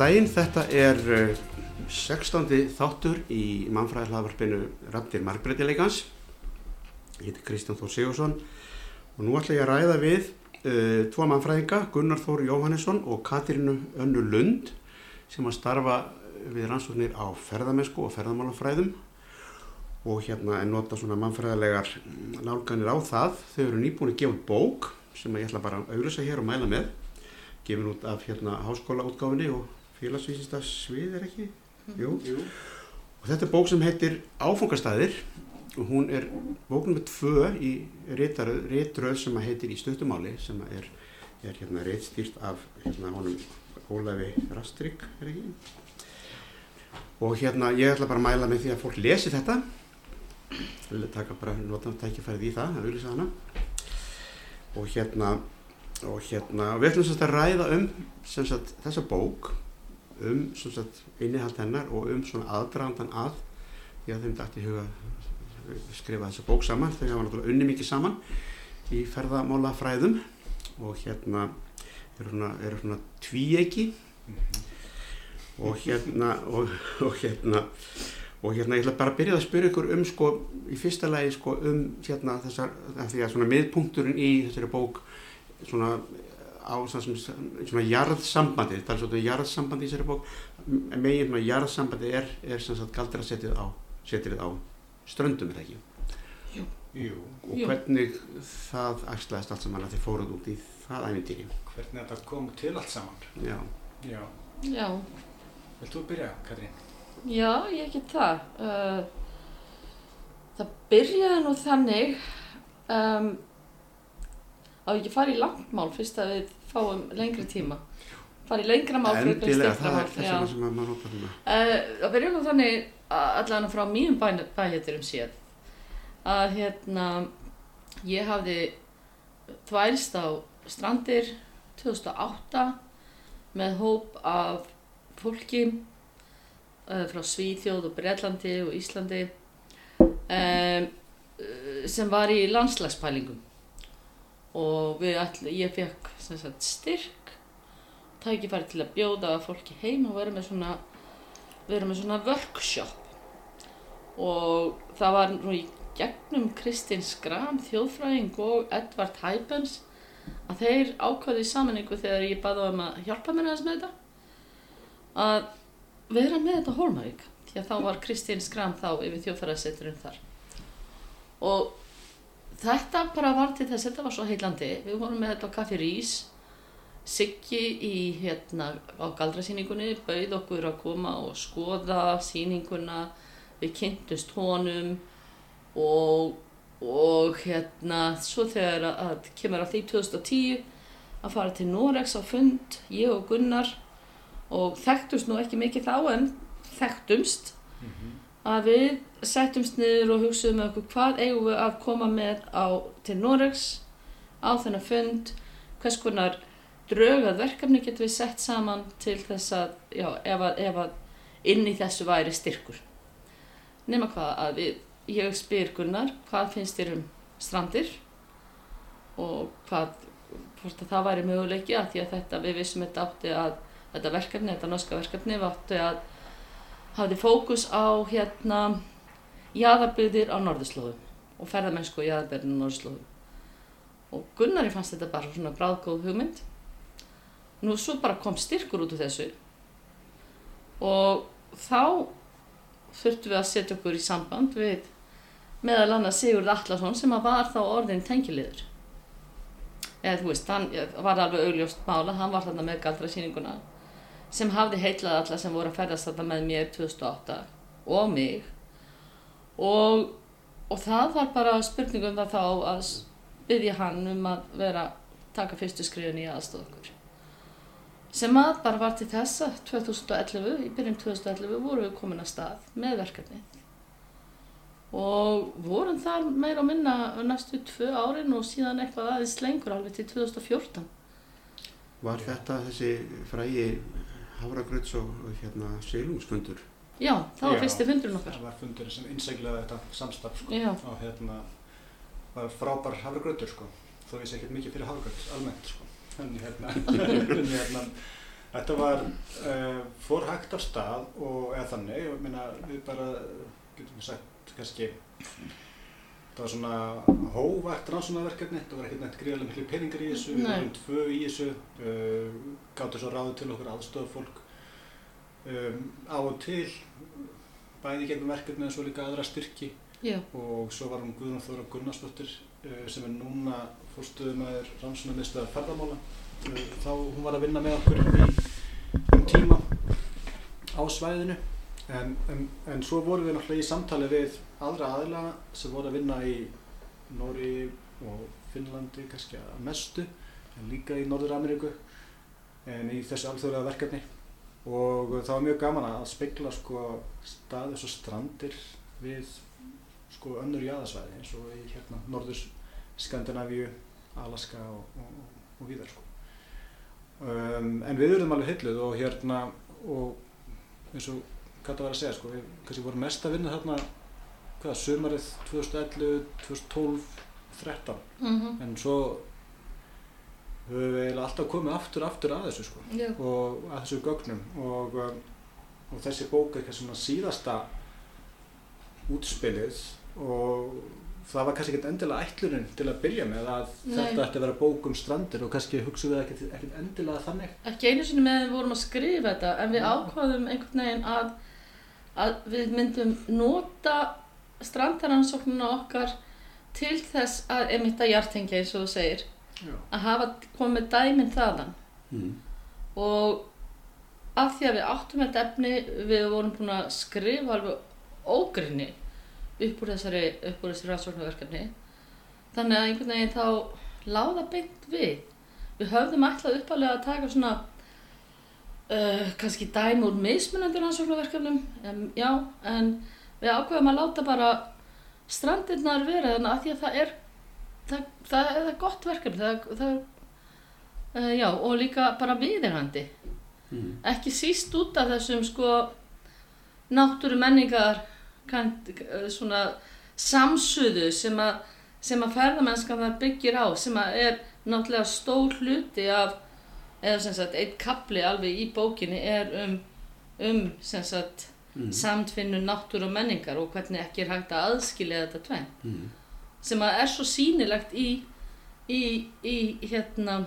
Daginn, þetta er uh, 16. þáttur í mannfræði hlaðvarpinu Rattir Margbreytileikans. Ég heiti Kristján Þór Sigursson og nú ætla ég að ræða við uh, tvo mannfræðinga, Gunnar Þór Jóhannesson og Katirinu Önnu Lund sem að starfa við rannsóknir á ferðamennsku og ferðamálafræðum og hérna er nota svona mannfræðilegar nálganir á það. Þau eru nýbúin að gefa bók sem ég ætla bara að auðvisa hér og mæla með gefin út af hérna háskólaútgáfinni og félagsvísista svið er ekki? Jú. Jú. Og þetta er bók sem heitir Áfangastæðir og hún er bók nr. 2 í réttröð sem að heitir Í stuttumáli sem að er, er hérna réttstýrt af hérna honum Ólafi Rastrik, er ekki? Og hérna ég ætla bara að mæla með því að fólk lesi þetta Ég vil taka bara nota tækifærið í það, að auðvisa hana og hérna og hérna, við ætlum sérst að ræða um sagt, þessa bók um innihald hennar og um svona aðdragandan að því að þeim dætti huga að skrifa þessa bók saman þau hafa náttúrulega unni mikið saman í ferðamála fræðum og hérna eru svona, eru svona tvíegi og hérna og, og hérna og hérna ég ætla bara að byrja að spyrja ykkur um sko í fyrsta lagi sko um hérna þessar, því að svona miðpunkturinn í þessari bók svona á svona, svona jarðsambandi það er svona jarðsambandi í þessari bók megin svona jarðsambandi er, er svona galdra setið á setið á ströndum er það ekki Jú. Jú. og Jú. hvernig það æslaðist allt saman að þið fóruð út í það æfintýri Hvernig þetta kom til allt saman. já, Já. Já, Vilt þú byrja, Katrín? já, ég get það. Uh, það byrjaði nú þannig um, að við ekki fara í langt mál fyrst að við fáum lengri tíma. Fara í lengra mál fyrir styttra það er þess vegna sem að maður nota þarna Uh, það byrjaði nú þannig að allan frá mínum bæhætturum séð. Að hérna ég hafði þvælst á strandir 2008 með hóp af fólki uh, frá Svíþjóð og Breitlandi og Íslandi um, sem var í landslagspælingum og ætl, ég fekk sagt, styrk tækifæri til að bjóða fólki heim og vera með svona vera með svona workshop. Og það var í gegnum Kristinn Skram þjóðfræðing og Edvard Hæpens að þeir ákvaði í samanningu þegar ég baði um að hjálpa mér aðeins með þetta að vera með þetta á Hólmavík. Því að þá var Kristinn Skram þá yfir þjóðfræðasetturinn þar. Og þetta bara var til þess að þetta var svo heillandi. Við vorum með þetta á Kaffi Rís. Siggi í hérna á galdrasýningunni bauð okkur að koma og skoða sýninguna. Við kynntust honum og, og hérna svo þegar að, að kemur að því 2010 að fara til Norex á fund ég og Gunnar og þekktust nú ekki mikið þá en þekktumst að við settumst niður og hugsaðum okkur hvað eigum við að koma með á, til Norex á þennan fund hvers konar drög að verkefni getum við sett saman til þess að, já, ef að, ef að inn í þessu væri styrkur. Nefna hvað að við, ég spyr Gunnar, hvað finnst þér um strandir og hvað, hvort að það væri möguleiki að því að þetta, við vissum þetta átti að, þetta verkefni, þetta norska verkefni, við átti að hafði fókus á hérna jaðarbyggðir á norðurslóðum og ferðamennsku í jaðarbyggðir á norðurslóðum. Og Gunnari fannst þetta bara svona bráðgóð hugmynd Nú svo bara kom styrkur út úr þessu og þá þurftum við að setja okkur í samband við meðal annars Sigurd Allarsson sem að var þá orðin tengiliður. Eða þú veist, hann var alveg augljóst mála, hann var þarna með galdrasýninguna sem hafði heitlað alla sem voru að ferðast þarna með mér 2008 og mig og, og það var bara spurningum það þá að byggja hann um að vera taka fyrstu skrifin í aðstóð okkur. Sem að bara var til þess að 2011, í byrjun 2011 vorum við komin að stað með verkefni og vorum þar meira og minna næstu tvö árin og síðan eitthvað aðeins lengur alveg til 2014 Var þetta þessi frægi Hafragröts og hérna Silungsfundur? Já, það var fyrsti fundurinn okkar Það var fundurinn sem innsækilega þetta samstarf sko. Og hérna var frábær hafragrautur sko. þó sé ekkert mikið fyrir hafragraut almennt sko. en hérna, hérna Þetta var, uh, fór hægt af stað og eða þannig, ég meina við bara, getum við sagt kannski, það var svona hóvægt rannsónaverkefni, það var ekkert neitt gríðarlega miklu peningar í þessu, við Nei. vorum tvö í þessu, uh, gáttu svo ráðið til okkur aðstofa fólk um, á og til, bæði gegnum verkefni en svo líka aðra styrki. Já, og svo var hún Guðrún Þóra Gunnarsdóttir uh, sem er núna fórstuðumæður rannsóknarmiðstöðar ferðamála. Uh, þá hún var að vinna með okkur í um tíma á svæðinu. En, en, en svo vorum við náttúrulega í samtali við aðra aðila sem voru að vinna í Nóri og Finnlandi kannski að mestu en líka í Norður Ameríku en í þessu alþjóðlega verkefni og það var mjög gaman að spegla sko staðis og strandir við sko önnur jaðarsvæði eins og í hérna norður Skandinavíu, Alaska og, og, og víðar sko. Um, en við erum alveg hilluð og hérna og eins og Kata var að segja sko, við kannski vorum mest að vinna þarna hvað, sumarið 2011, 2012, 13 mhm, en svo höfum við alltaf komið aftur aftur að þessu sko. Já, og að þessu gögnum. Og, um, og þessi bók er kannski svona síðasta útspilið og það var kannski ekkert endilega ætlunin til að byrja með að Nei. þetta ætti að vera bók um strandir og kannski hugsaum við ekkert, ekkert endilega þannig. Ekki einu sinni með við vorum að skrifa þetta en við ákvaðum einhvern veginn að, að við myndum nota strandaransóknuna okkar til þess að emitta hjartengja eins og þú segir Já. að hafa komið dæminn þaðan Mm. og af því að við áttum þetta efni við vorum búin að skrifa alveg ógrinni upp úr þessari, þessari rannsóknarverkefni þannig að einhvern veginn þá láða beint við við höfðum ætlað uppalega að taka svona uh, kannski dæmi úr mismunandi rannsóknarverkefnum um, já, en við ákveðum að láta bara strandirnar vera þannig að því að það er það, það, það er gott verkefni það, það Uh, já, og líka bara viðirhandi. Mm. Ekki síst út af þessum sko náttúru menningar svona samsuðu sem að, sem að ferðamennskan það byggir á, sem að er náttúrulega stór hluti af, eða sem sagt, eitt kapli alveg í bókinni er um, um sem sagt, Mm. samtfinnu náttúru og menningar og hvernig ekki er hægt að aðskilja þetta tvenn Mm. Sem að er svo sýnilegt í, í, í hérna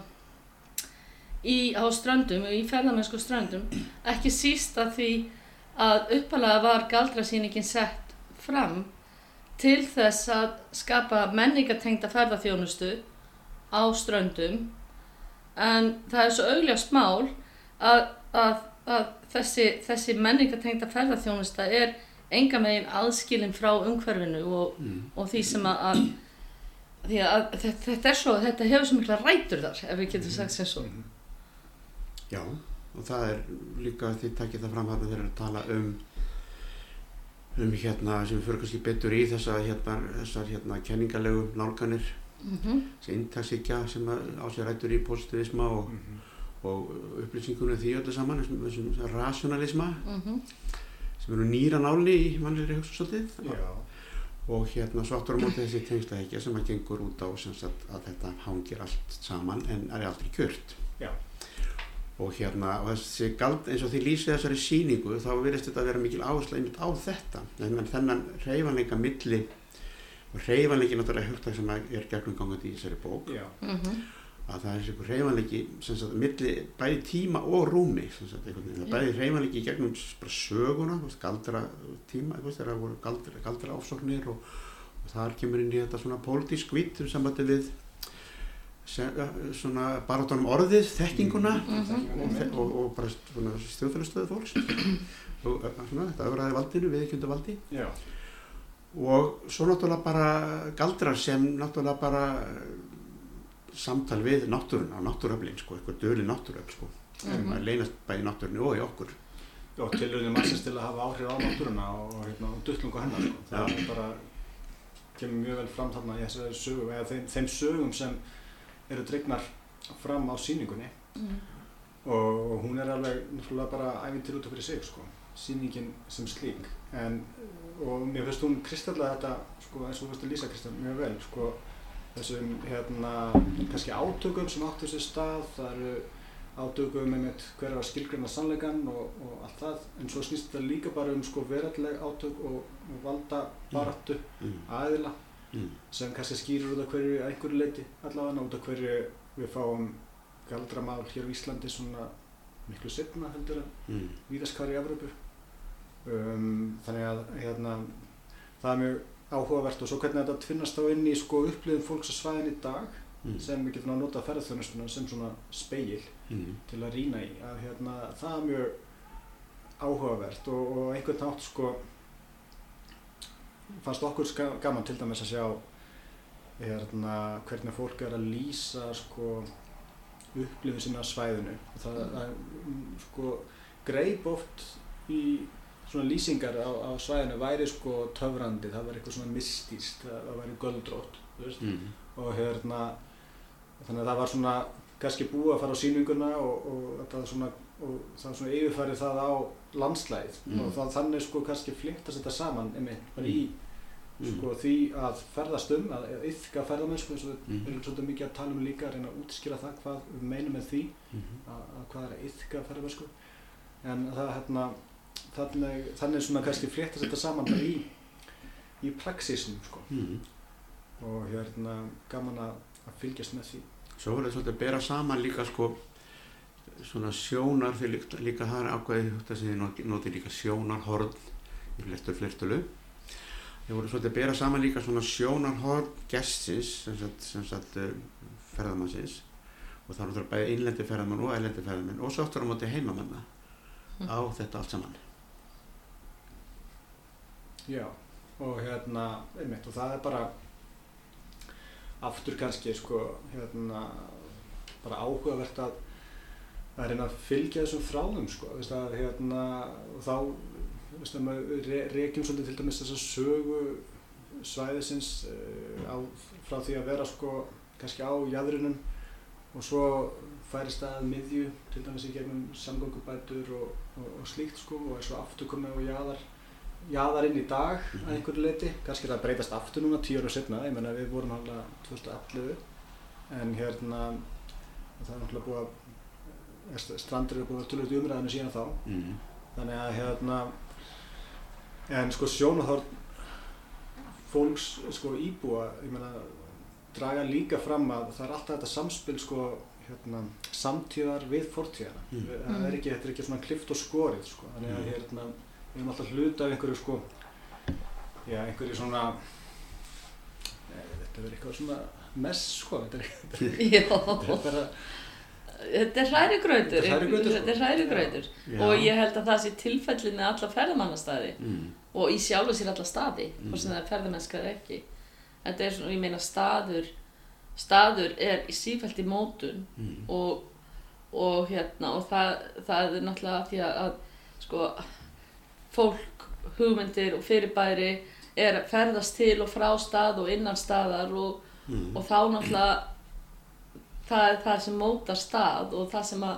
í, á ströndum, í ferðamennsku ströndum. Ekki síst að því að uppalega var galdrasýningin sett fram til þess að skapa menningatengda ferðarþjónustu á ströndum. En það er svo augljóst mál að, að, að þessi, þessi menningatengda ferðarþjónusta er enga megin aðskilin frá umhverfinu og, Mm. og því sem að, að því að þetta, þetta er svo, þetta hefur svo mikla rætur þar ef við getum sagt sem svo Mhm. Já, og það er líka því takkið það fram þarna þegar að tala um um hérna sem fyrir kannski betur í þessa hérna, þessar hérna kenningalegu nálganir mm -hmm. þessi intaksíkja sem á sér rættur í positivisma og, Mhm. og upplýsingunum því öllu saman þessum, rationalisma Mm sem eru nýra náli í mannlegri hugsansaldið Já. og hérna svo áttur á móti þessi tengslaheikja sem að gengur út á sem sagt, að þetta hangir allt saman en er aldrei kjört Já. og hérna og þessi gald eins og því lýsið þessari síningu þá virðist þetta að vera mikil áhersla einmitt á þetta en menn þennan reyfanleika milli og reyfanleiki náttúrulega hugtak sem að er gegnum gangandi í þessari bók Já. Að það er þessi reyfanleiki sem sagt milli bæði tíma og rúmi sem sagt einhvern veginn, það bæði reyfanleiki í gegnum bara söguna, galdra tíma, það voru galdra, galdra ofsóknir og, og þar kemur inn í þetta svona pólitísk vitt um sambandi við se, svona barátunum orðið, þekkinguna Mhm. og, þe- og, og bara svona stjórnfélagstöðu fólks og uh, svona þetta öfraði valdinu, viðkjöndu valdi Já. og svo náttúrulega bara galdrar sem náttúrulega bara samtal við náttúruna og náttúröflin sko, eitthvað döli náttúröfl sko Mhm. það leynast bæði náttúrunni og í okkur Já, tilurinn mannsins til að hafa áhrif á náttúruna og, og, hérna, og duttlungu hennar sko. það Já. er bara kemur mjög vel fram þarna í þessari sögum eða þeim, þeim sögum sem eru dregnar fram á sýningunni Mm. og, og hún er alveg náttúrulega bara æfintir út af fyrir sig sko. sýningin sem slík en, og mér finnst hún kristallega þetta sko, eins og þú veist að lýsa Kristján mjög vel sko, þessum hérna, kannski átökum sem áttu sér stað. Það eru átökum með mitt hver var skilgreina sannleikan og, og allt það. En svo snýst þetta líka bara um sko veralleg átök og, og valda barattu mm, aðila mm, sem kannski skýrir út af hverju einhverju leiti allavega út af hverju við fáum galdramál hér á Íslandi svona miklu setna heldur en mm, víðast hvar í Evrópu. Um, þannig að hérna, það er mjög áhugavert og svo hvernig þetta tvinnast þá inn í sko upplifin fólks á svæðin í dag mm, sem við getum að nota ferðarþjónustuna sem svona speil mm, til að rýna í að hérna, það er mjög áhugavert og, og einhvern nátt sko fannst okkur gaman til dæmis að sjá hérna, hvernig fólk er að lýsa sko upplifin sinna á svæðinu. Og það, það mm, sko greip oft í svona lýsingar á, á svæðinu væri sko töfrandi, það væri eitthvað svona mystíst, það, það væri göldrótt þú veist. Mm, og hérna þannig að það var svona kannski búið að fara á sýninguna og, og þetta var svona og það var svona yfirfærið það á landslæð Mm. og það þannig sko kannski flyktast þetta saman einmitt bara í mm, sko því að ferðast um að iðka ferðamennsku eins og við Mm. erum svolítið mikið að tala um líka að reyna að útskýra það hvað við meinum með því mm, að, að hvað er að iðka ferðamennsku en það hérna þannig, þannig svona kannski flyktast þetta saman bara í í praxisnum sko. Mm. og hérna gaman að, að fylgjast með því. Svo er það svolítið að bera saman líka sko svona sjónar því líka, líka það er ákveðið þetta sem þið noti, noti líka sjónarhorn í flertur flertölu. Þið voru svolítið að bera saman líka svona sjónarhorn gestsins sem sagt, sem sagt uh, ferðamannsins. Og það er bæði innlendi ferðamann og ælendi ferðamann og svo aftur á móti heimamanna á þetta allt saman Já, og hérna, einmitt, og það er bara aftur kannski, sko, hérna, bara áhugavert að að reyna að fylgja þessum þráðum, sko, veist að, hérna, og þá, veist að maður re reykjum svolítið til dæmis þessa sögu svæðisins uh, á, frá því að vera, sko, kannski á jæðrinum og svo færist að miðju, til dæmis í gegnum samgöngubætur og, og, og slíkt, sko, og er svo aftur komið á jaðar jaðar inn í dag Mhm. að einhverju leiti kannski það að breytast aftur núna tíu ára setna ég menna við vorum alveg 2011 en hérna það er náttúrulega búið að st- strandir eru búið að tölvöld umræðinu síðan þá mm. þannig að hérna en sko sjónaþórn fólks sko íbúa ég meina draga líka fram að það er alltaf þetta samspil sko hérna samtíðar við fortíðana Mm. það er ekki, þetta er ekki svona klift og skorið sko þannig að Mm. hérna við erum alltaf hluta af einhverju sko já einhverju svona eh, þetta er eitthvað svona mess sko þetta er, þetta er bara þetta er hrærigrautur, sko. Þetta er hrærigrautur. Já. Og ég held að það sé tilfellin með alla ferðamannastæði mm. og í sjálfu sér alla staði, Mm. hvort sem það er ferðamennska eða ekki. Þetta er svona, ég meina staður, staður er í sífælt í mótun Mm. og, og hérna, og það, það er náttúrulega því að, að sko, fólk, hugmyndir og fyrirbæri er að ferðast til og frá stað og innan staðar og, Mm. og þá náttúrulega það er það sem mótar stað og það sem að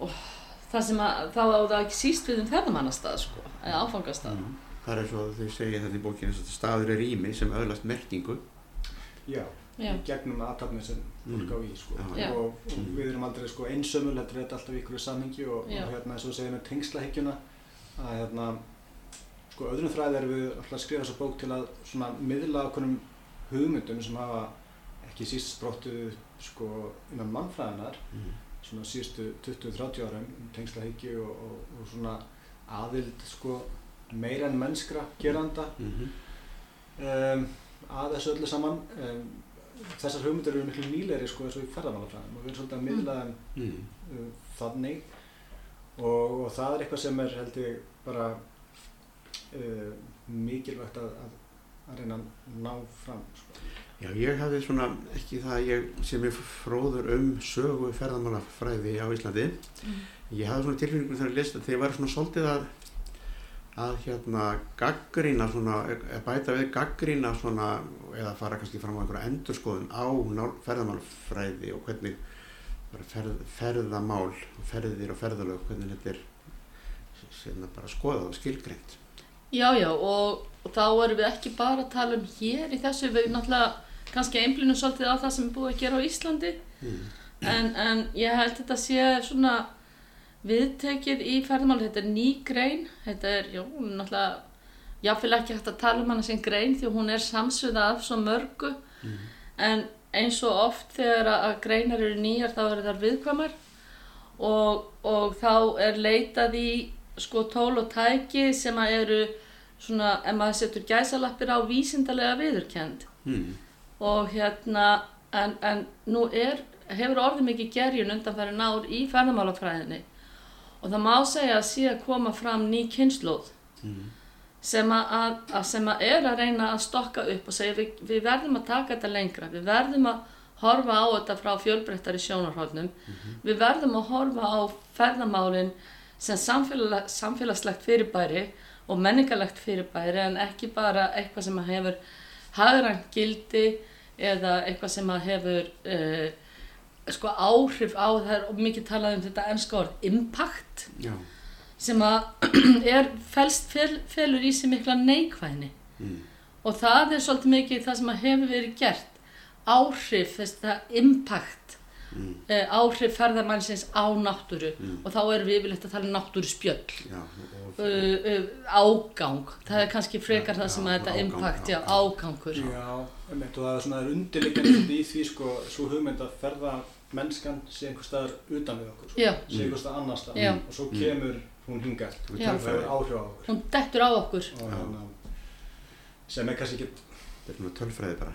og það sem að þá á það ekki síst við um ferðamannastað sko, eða áfangastað Mm. Það er svo að þau segja þetta í bókinu að staður er rými sem öðlast merkingu já Já, í gegnum aðtapni sem fólk Mm. á í sko. Og, og Mm. við erum aldrei sko, einsömmul, þetta er þetta alltaf í ykkur samhengi og, hérna eins og við segjum með tengslahyggjuna að hérna sko öðrum þræði erum við alltaf að skrifa þessa bók til að svona miðla okkurum hugmyndum sem hafa ekki síst sprottuð sko innan mannfræðinar mm. svona síðustu 20-30 árum um tengslahyggju og, og, og svona aðild sko meira en mennskra geranda Mm um, að þessu öllu saman um, þessar hugmyndir eru miklu nýleiri sko eins og í ferðamálafræðum og við erum svolítið að miðla þeim Mm. uh, þannig og, og það er eitthvað sem er held ég bara uh, mikilvægt að, að, að reyna að ná fram sko. Já, ég hafði svona ekki það að ég sem er fróður um sögu ferðamálafræði á Íslandi Mm. ég hafði svona tilfinningu þegar ég list að þeir var svona svolítið að að hérna gaggrína svona, eða bæta við gaggrína svona eða fara kannski fram á einhverja endurskoðun á nál- ferðamálafræði og hvernig bara ferð, ferðamál ferðir og ferðalög, hvernig þetta er sérna bara skoðað og skilgreint. Já, já og, og þá erum við ekki bara að tala um hér í þessu, við náttúrulega kannski einblínum svolítið á það sem er búið að gera á Íslandi. Mm. en, en ég held þetta sé svona viðtekið í ferðamáli, þetta er ný grein, þetta er, jú, náttúrulega jáfnvel ekki hægt að tala um hana sem grein því að hún er samsviða af svo mörgu. En eins og oft þegar að að greinar eru nýjar þá eru þar viðkvæmar. Og, og þá er leitað í sko tól og tæki sem að eru svona, ef maður setur gæsalappir á vísindalega viðurkend Mm. og hérna en, en nú er, hefur orðið mikið gerjun undanfæri ár í ferðamálafræðinni. Og það má segja að sé að koma fram ný kynnslóð Mm. sem að, að, sem að er að reyna að stokka upp og segja við, við verðum að taka þetta lengra. Við verðum að horfa á þetta frá fjölbreyttari sjónarhóðnum við verðum að horfa á ferðamálin sem samfélag, samfélagslegt fyrirbæri og menningarlegt fyrirbæri en ekki bara eitthvað sem að hefur hagrænt gildi eða eitthvað sem að hefur uh, sko áhrif á það er mikið talað um þetta ennska orð impact Já. sem að er felst, fel, felur í sig mikla neikvæðni Mm. og það er svolítið mikið það sem að hefur verið gert áhrif, þess það impact Mm. uh, áhrif ferðamannsins á náttúru Mm. og þá erum við yfirleitt að tala um náttúru spjöll Já, og, uh, uh, ágang það er kannski frekar Já, það sem já, að þetta ágang, impact, já. ágangur Já, einmitt, og það er svona er svolítið í því sko, svo hugmynd að ferða mennskan sé einhver staðar utan við okkur, sko, sé einhver staðar annar staðar Já. og svo Mm. kemur hún og tölfræði. hefur áhrif á okkur hún dettur á okkur hérna, sem er kannski ekki, Þetta er svona tölfræði bara.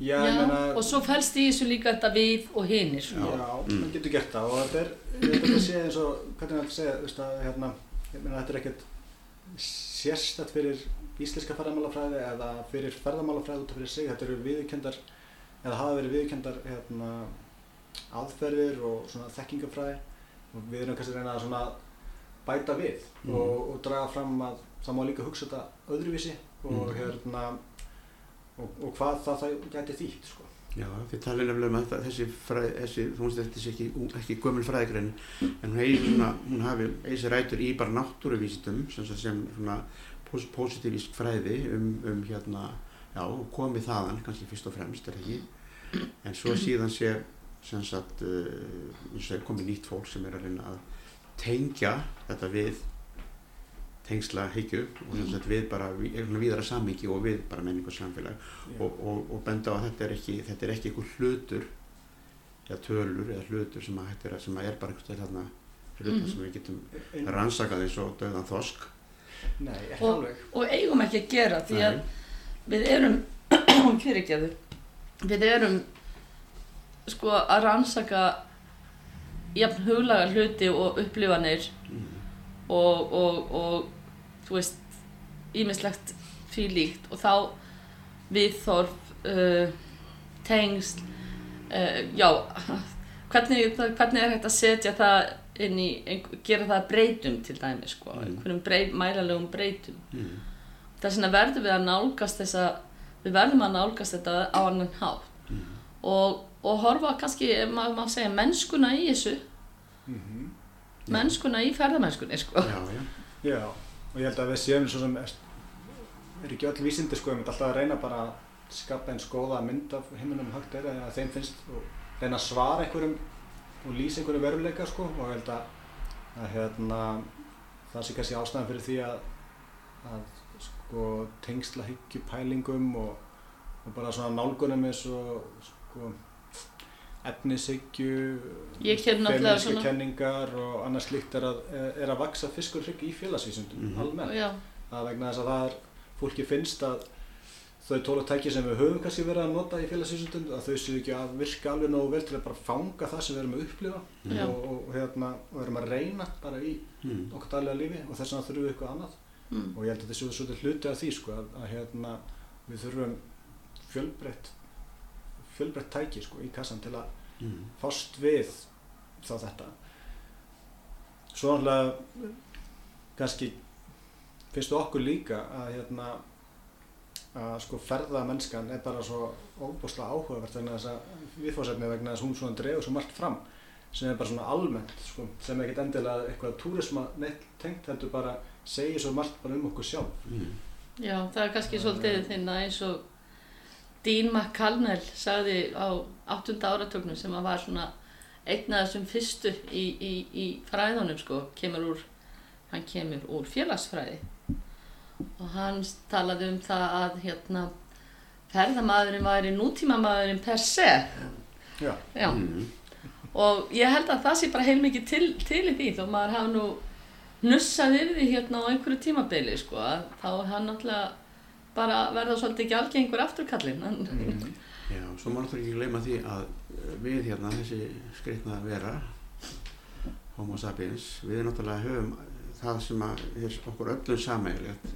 Já, já, ég meina, og svo felst í þessu líka þetta við og hinir já. Mm. hann getur gert það og þetta er, ég veit ekki að segja eins og, hvernig það segja, veist að, hérna, ég meina, þetta er ekkert sérstætt fyrir íslenska ferðamálafræði eða fyrir ferðamálafræði út af fyrir sig, þetta eru viðurkendar, eða hafa verið viðurkendar, hérna, aðferðir og svona þekkingafræði og við erum kannski að reyna að svona bæta við Mhm. og, og draga fram að það má líka hugsa þetta öðruvísi og Mhm. hérna og, og hvað það, það gæti þýtt sko. Já, þið talið nefnilega um að þessi fræði, þessi, þú veist þetta sé ekki, ekki gömul fræðigrein, en hún hegi svona, hún hafi eigi rætur í bara náttúruvísitum, sem, sem svona pos- positívísk fræði um, um hérna, já, komið þaðan, kannski fyrst og fremst, er ekki, en svo síðan sé, sem sagt, uh, er komið nýtt fólk sem er að reyna að tengja þetta við tengsla hyggju og sem sagt við bara, við, viðara samhengi og við bara menningu og samfélag og, og, og benda á að þetta er ekki, þetta er ekki einhver hlutur eða tölur eða hlutur sem að, þetta er, sem að er bara einhvers vegar þarna hlutur Mhm. sem við getum rannsakað eins og döðan þosk Nei, ekki Og- alveg og eigum ekki að gera því að Nei. við erum fyrirgeðu við erum sko að rannsaka jafn huglaga hluti og upplifanir mm. og, og, og þú veist ímislegt því líkt og þá viðþorf uh, tengsl uh, já hvernig, hvernig er hægt að setja það inn í, gera það að breytum til dæmi sko, Mm. einhverjum brey, mælalegum breytum Mm. þess vegna verðum við að nálgast þessa við verðum að nálgast þetta á annan hátt Mm. og, og horfa kannski, maður má segja, mennskuna í þessu mm mennskuna í ferðamennskunni sko. já, já, Já, og ég held að við séum svo sem er, er ekki öll vísindi sko, ég myndi alltaf að reyna bara að skapa eins góða mynd af heiminum hægt er eða þeim finnst og reyna að svara einhverjum og lýsa einhverjum veruleika sko. Og ég held að, að hérna, það sé kannski ástæðan fyrir því að, að sko tengsla hyggju pælingum og, og bara svona nálgunum eins og sko efnishyggju, svona- kenningar og annars slíkt er að, er að vaksa fiskur hrygg í félagsvísundum Mhm. almennt. já, Það vegna þess að það er, fólki finnst að þau tólatæki sem við höfum kannski verið að nota í félagsvísundum að þau séu ekki að virka alveg nógu vel til að bara fanga það sem við erum að upplifa Já. og, og, hérna, og erum að reyna bara í mm. okkar daglega lífi og þess vegna þurfum við eitthvað annað mm. og ég held að þetta séu svolítið hluti af því sko, að, að hérna, við þurfum fjölbreytt fjölbreytt tæki sko, í kassan til að Mm. fást við þá þetta svo náttúrulega kannski finnst þú okkur líka að hérna að sko ferðamennskan er bara svo óbúslega áhugavert vegna þess að viðfórsefni vegna þess að hún svona dregur svo margt fram sem er bara svona almennt sko, sem er ekkert endilega eitthvað túrisma neitt tengt heldur bara segir svo margt bara um okkur sjálf Mm. já, það er kannski svolítið þinn að eins og Dean McCallnell sagði á 8. áratögnum sem að var svona einn af þessum fyrstu í, í, í fræðunum sko, kemur úr, hann kemur úr félagsfræði og hann talaði um það að hérna ferðamaðurinn væri nútímamaðurinn per se Já. Já. Mm. og ég held að það sé bara heilmikið til, til í því þó maður hafa nú nussað yfir því hérna á einhverju tímabili sko, þá er hann náttúrulega bara verða svolítið ekki algengur afturkallin en, Mm. Já, svo má náttúrulega ekki gleyma því að við hérna, þessi skreitna vera, homo sapiens, við náttúrulega höfum það sem að er okkur öllum samægilegt,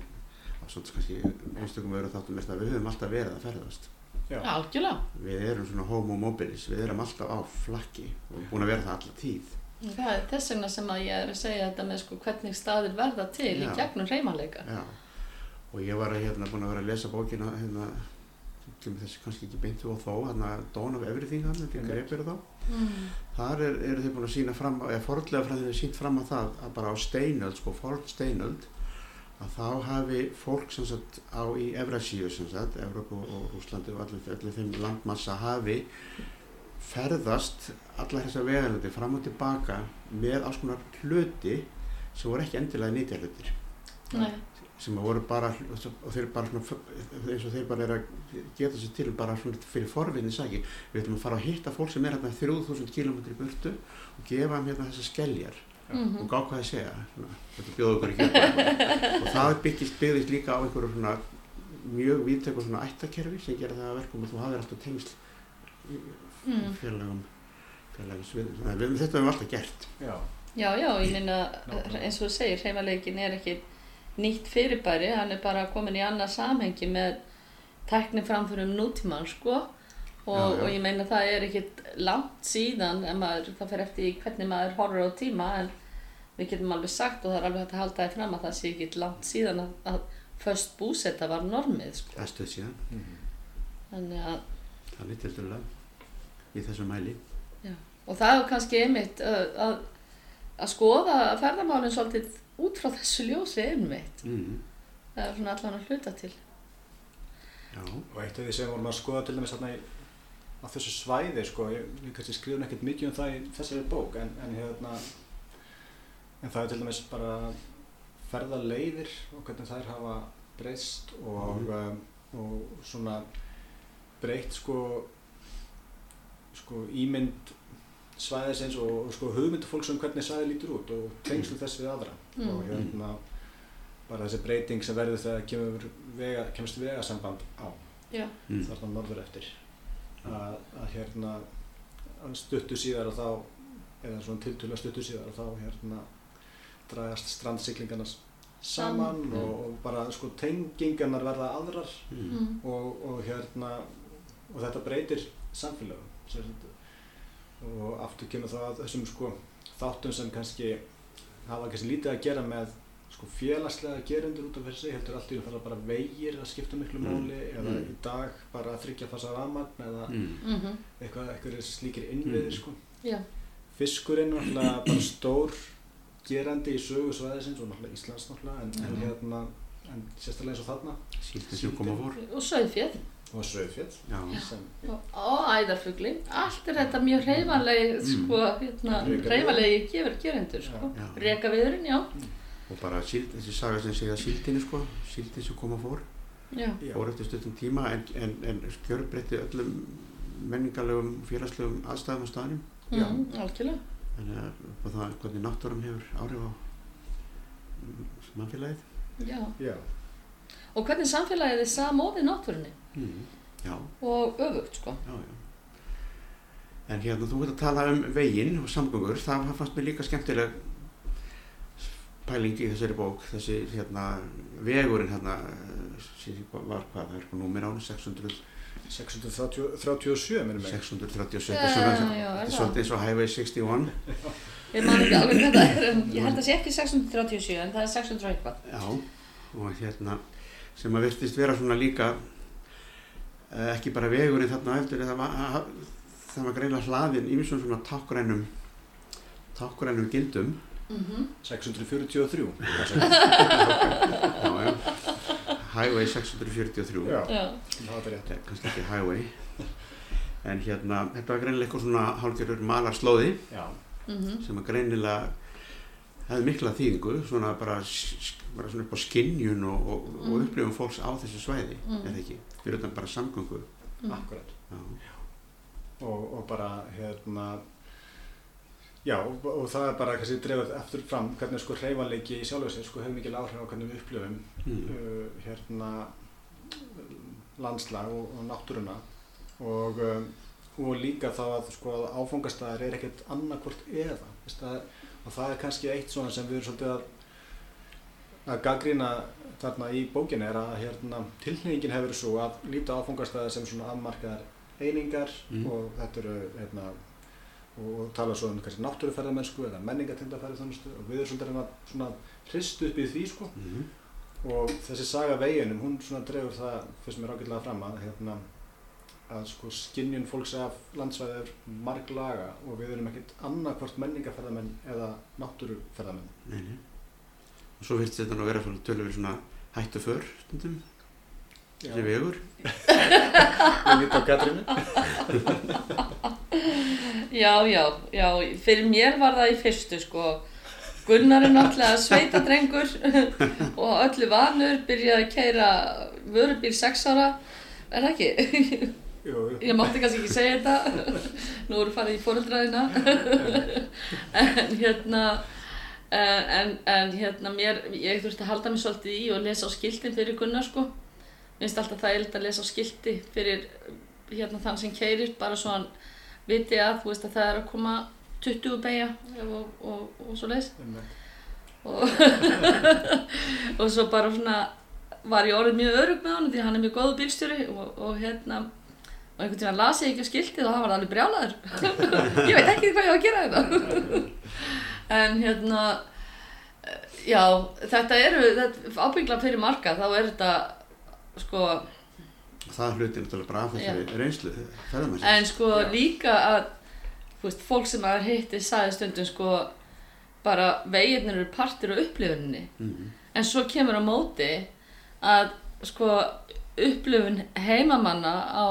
á svona kannski einstökum veru þáttum mest að við höfum alltaf verið að ferðast. Já. Algjörlega. Við erum svona homo mobilis, við erum alltaf á flakki og búin að vera það alla tíð. Það er þess vegna sem að ég er að segja þetta með sko hvernig staðir verða til í Já. gegnum reymanleika. Já, og ég var að, hérna búin að vera að lesa bókina hérna, þessi kannski ekki beint og þó, hérna Dawn of Everything hann, þetta Einmitt. greipir þá. Mm. Þar er, eru þið búin að sína fram, eða forðlega frá því að sínt fram á það að bara á steinöld, sko, forð steinöld, að þá hafi fólk sem sagt á í Evrasíu sem sagt, Evrópu og Rúslandi og allir, allir þeim landmassa hafi ferðast allar þessar vegalandi fram og tilbaka með alls konar hluti sem voru ekki endilega nýtja hlutir Nei. Sem að voru bara og þeir bara svona, eins og þeir bara er að geta sér til bara svona fyrir forvinni sæki við ætlum að fara að hitta fólk sem er hérna 3000 km í burtu og gefa þeim hérna þessar skeljar. Mm og gá hvað það segja svona, þetta bjóða okkur ekki og það byggist, byggðist líka á einhverju svona mjög víðtekur svona ættakerfi sem gera það að verkum að þú hafðir alltaf tengsl í Mm. félagum félagum sviðum, þannig að við, þetta hefum við alltaf gert. Já. Já, já, ég minna eins og þú segir, reymanleikin er ekki nýtt fyrirbæri, hann er bara komin í annað samhengi með tækni framförum nútíman, sko. Og, Já, já. og ég meina það er ekkit langt síðan, en maður, það fer eftir hvernig maður horfir á tíma, en við getum alveg sagt og það er alveg hægt að halda því fram að það sé ekkit langt síðan að, að föst búsetta var normið, sko. það stöð síðan, Mm. Þannig að, það er tildulega í þessu mæli og það er kannski einmitt uh, að, að skoða ferðamálinn svolítið út frá þessu ljósi einmitt. mm. Það er svona allan að hluta til. já, Og eitt af því sem vorum að skoða til dæmis þarna í, á þessu svæði, sko, ég, við kannski skrifum ekkert mikið um það í þessari bók, en, en hérna, en það er til dæmis bara ferðaleiðir og hvernig þær hafa breyst og, Mhm. um, og svona breytt, sko, sko, ímynd svæðisins og, og sko hugmyndu fólks um hvernig svæði lítur út og tengslu þess við aðra Mm. og hérna bara þessi breyting sem verður þegar kemur vega, kemst vegasamband á Já. mm. þarna norður eftir að, að hérna stuttu síðar og þá eða svona tiltölulega stuttu síðar og þá hérna dragast strandsiklingarna saman Saman. og, og bara sko tengingarnar verða aðrar Mm. Mm. og, og hérna og þetta breytir samfélagum. Og aftur kemur það að þessum sko þáttum sem kannski hafa kannski lítið að gera með sko félagslega gerendur út af þessi heldur allt í því að fara bara vegir að skipta miklu Mm. máli eða Mm. í dag bara að þryggja fasa rafmagn eða Mm. Mm eitthvað, eitthvað slíkir innviðir Mm. sko Já. fiskurinn er náttúrulega bara stór gerandi í sögu svæðisins og náttúrulega Íslands náttúrulega en, en hérna en sérstaklega eins og þarna síldin sem koma fór Og sauðfjöð og Söðfjall já, sem og, og æðarfugli. Allt er þetta mjög hreyfanlegi, Mm. sko, hérna, Rekaviður. hreyfanlegi gefur gerendur, sko. já. Rekaviðurinn, já. og bara síld, þessi saga sem segja síldinni sko, síldin sem koma fór Já. fór eftir stuttum tíma en, en, en skjörbreytti öllum menningarlegum, félagslegum aðstæðum á staðnum. Mm, algjörlega. þannig að það hvernig náttúrum hefur áhrif á mm, mannfélagið Já. já, Og hvernig samfélagið er samofið náttúrunni mm. og öfugt, sko. já, já en hérna þú veit að tala um veginn og samgöngur, það fannst mér líka skemmtileg pæling í þessari bók þessi hérna vegurinn hérna var hvað, það er eitthvað númer áni 600 637 minnum mig 637 Já, svona, já, já, er þetta er það? svolítið eins og Highway 61 Ég man ekki alveg hvað það er, ég held að sé ekki 637, en það er 600 og eitthvað. Já, og hérna sem að virtist vera svona líka ekki bara vegurinn þarna eftir það var, það var greinlega hlaðin ímsum svona tákrænum tákrænum gildum. Mm 643 já, já. Highway 643 Já. Já. það rétt. Þetta er kannski ekki highway. En hérna, þetta var greinilega eitthvað svona hálfgerður malarslóði Já, mhm, sem að greinilega hefði mikla þýðingu, svona bara, bara svona upp á skinnjun og, og, og Mm. upplifum fólks á þessu svæði, Mm. er það ekki? Fyrir utan bara samgöngu. mhm. akkurat. Já. Og, og bara, hérna, já, og, og það er bara kannski drefað eftir fram hvernig sko hreyfanleiki í sjálfu sér sko hefur mikil áhrif á hvernig við upplifum Mm. uh, hérna landslag og, og náttúruna og, um, og líka þá að sko áfangastæðar er ekkert annarkvort eða veist, að, og það er kannski eitt svona sem við erum svolítið að að gaggrína þarna í bókinni er að hérna, tilhningin hefur svo að líta áfangastæðar sem svona afmarkaðar einingar Mm. og þetta eru hérna, og tala svo um kannski náttúruferðamennsku eða menningatindafærið og við erum svolítið að svona hrist upp í því sko Mm. og þessi saga veginum, hún svona drefur það fyrst mér ágætlega fram að hérna, að sko skinnjun fólks af landsvæði er marglaga og við erum ekkert annarkvort menningaferðamenn eða náttúruferðamenn Nei, nei. Og svo virðist þetta nú vera svona tölur svona hættu för stundum, þessi vegur. Ég lít á Katrínu Já, já, já, fyrir mér var það í fyrstu sko Gunnar er náttúrulega sveitadrengur og öllu vanur byrjaði að keira vörubíl 6 ára er það ekki? Jú. Ég mátti kannski ekki segja þetta nú eru farið í fóröldræðina en hérna en, en, en hérna mér ég þurfti að halda mig svolítið í og lesa á skiltin fyrir Gunnar sko Mér finnst alltaf það að lesa á skilti fyrir hérna þann sem keirir bara svo hann viti að þú veist að það er að koma 20 beigja og, og, og svo Einmitt. og, og svo bara svona var ég orðið mjög örug með hann því hann er mjög góðu bílstjóri og, og hérna og einhvern tíðan las ég ekki á skiltið og hann var alveg brjálaður. Ég veit ekki hvað ég á að gera þetta en hérna já, þetta eru ábyggla fyrir marga þá er þetta sko Það hluti náttúrulega bara af þessari reynslu en sko Já. líka að veist, fólk sem að hitti sagði stundum sko bara veginnir eru partur á upplifuninni. Mm. en svo kemur á móti að sko upplifun heimamanna á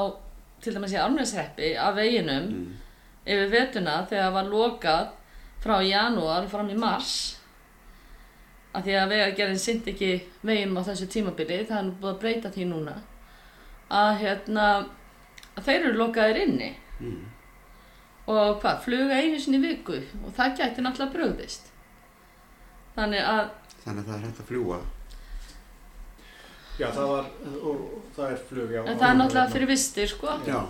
til dæmis í Árnæshreppi af veginum Mm. yfir vetuna þegar var lokað frá janúar fram í mars af því að vegagerðin syndi ekki veginum á þessu tímabili það er nú búið að breyta því núna að hérna að þeir eru lokaðir inni Mm. og hvað, fluga einu sinni viku og það gæti náttúrulega bröðist þannig að Þannig að það er hægt að fljúa. Já, það var, og það er flug, já. en það er náttúrulega fyrir vistir sko Já.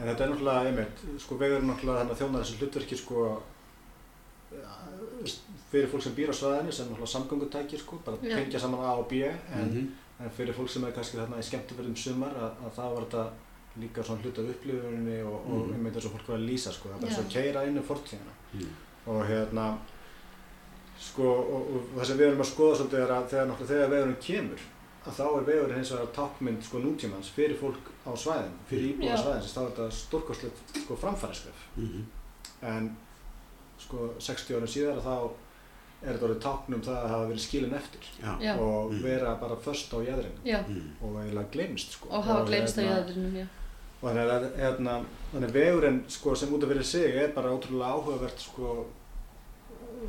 En þetta er náttúrulega, einmitt, sko vegur er náttúrulega þannig að þjóna þessu hlutverki, sko, ja, fyrir fólk sem býr á svæðinu, sem náttúrulega samgöngutæki, sko, bara Já. tengja saman A og B, en, Mhm. en fyrir fólk sem er kannski þarna í skemmtiförðum sumar, að, að það var þetta líka svona hlut af upplifuninni og, og Mhm. einmitt þess að fólk var að lýsa, sko, það er bara Já. svo að keira inn um fortíðina. Mm. Og hérna, sko, og, og það sem við erum að skoða svolítið er að þegar, náttúrulega þegar vegurinn kemur, að þá er vegurinn hins vegar tákmynd sko nútímans fyrir fólk á svæðin, fyrir íbúa Já. svæðin, þá er þetta stórkostlegt sko framfæriskref. Mhm. En sko 60 árum síðar að þá er þetta orðið táknum það að hafa verið skilin eftir Já. Og Mm. vera bara först á jæðrinu já, Mm. og eiginlega glemst sko. og hafa glemst á hérna- jæðrinum já. Og þannig að hérna, þannig vegurinn sko sem út af fyrir sig er bara ótrúlega áhugavert sko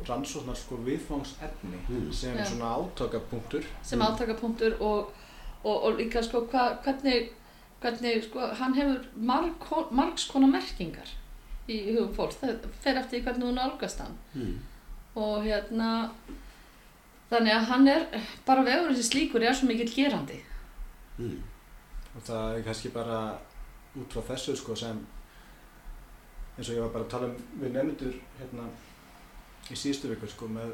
rannsóknar sko viðfangsefni Mm. sem Já. svona átakapunktur sem Mm. átakapunktur og, og, og líka sko hva, hvernig, hvernig sko hann hefur marg, margs konar merkingar í hugum fólks, það fer eftir hvernig hún nálgast hann Mm. og hérna þannig að hann er bara vegurinn sem slíkur er svo mikill gerandi Mm. og það er kannski bara út frá þessu sko sem eins og ég var bara að tala um við nefndur hérna í síðustu viku sko með,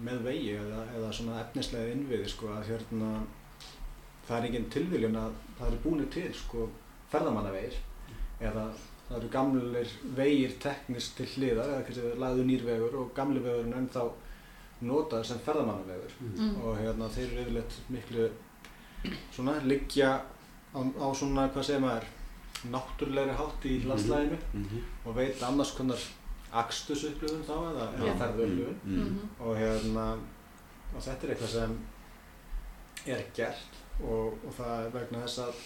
með vegi eða, eða svona efnislega innviði sko að hérna það er engin tilviljun að það eru búinir til sko ferðamannavegir eða það eru gamlir vegir teknist til hliðar eða kannski lagðu nýrvegur og gamli vegurinn ennþá notaður sem ferðamannavegur mm. og hérna þeir eru yfirleitt miklu svona liggja á, á svona, hvað segir maður náttúrulegri hátt í Mhm. landslæðinu Mhm. og veita annars konar akstus upplifun þá eða, Já. eða ferðu upplifun Mm. Mm og hérna og þetta er eitthvað sem er gert og, og það er vegna þess að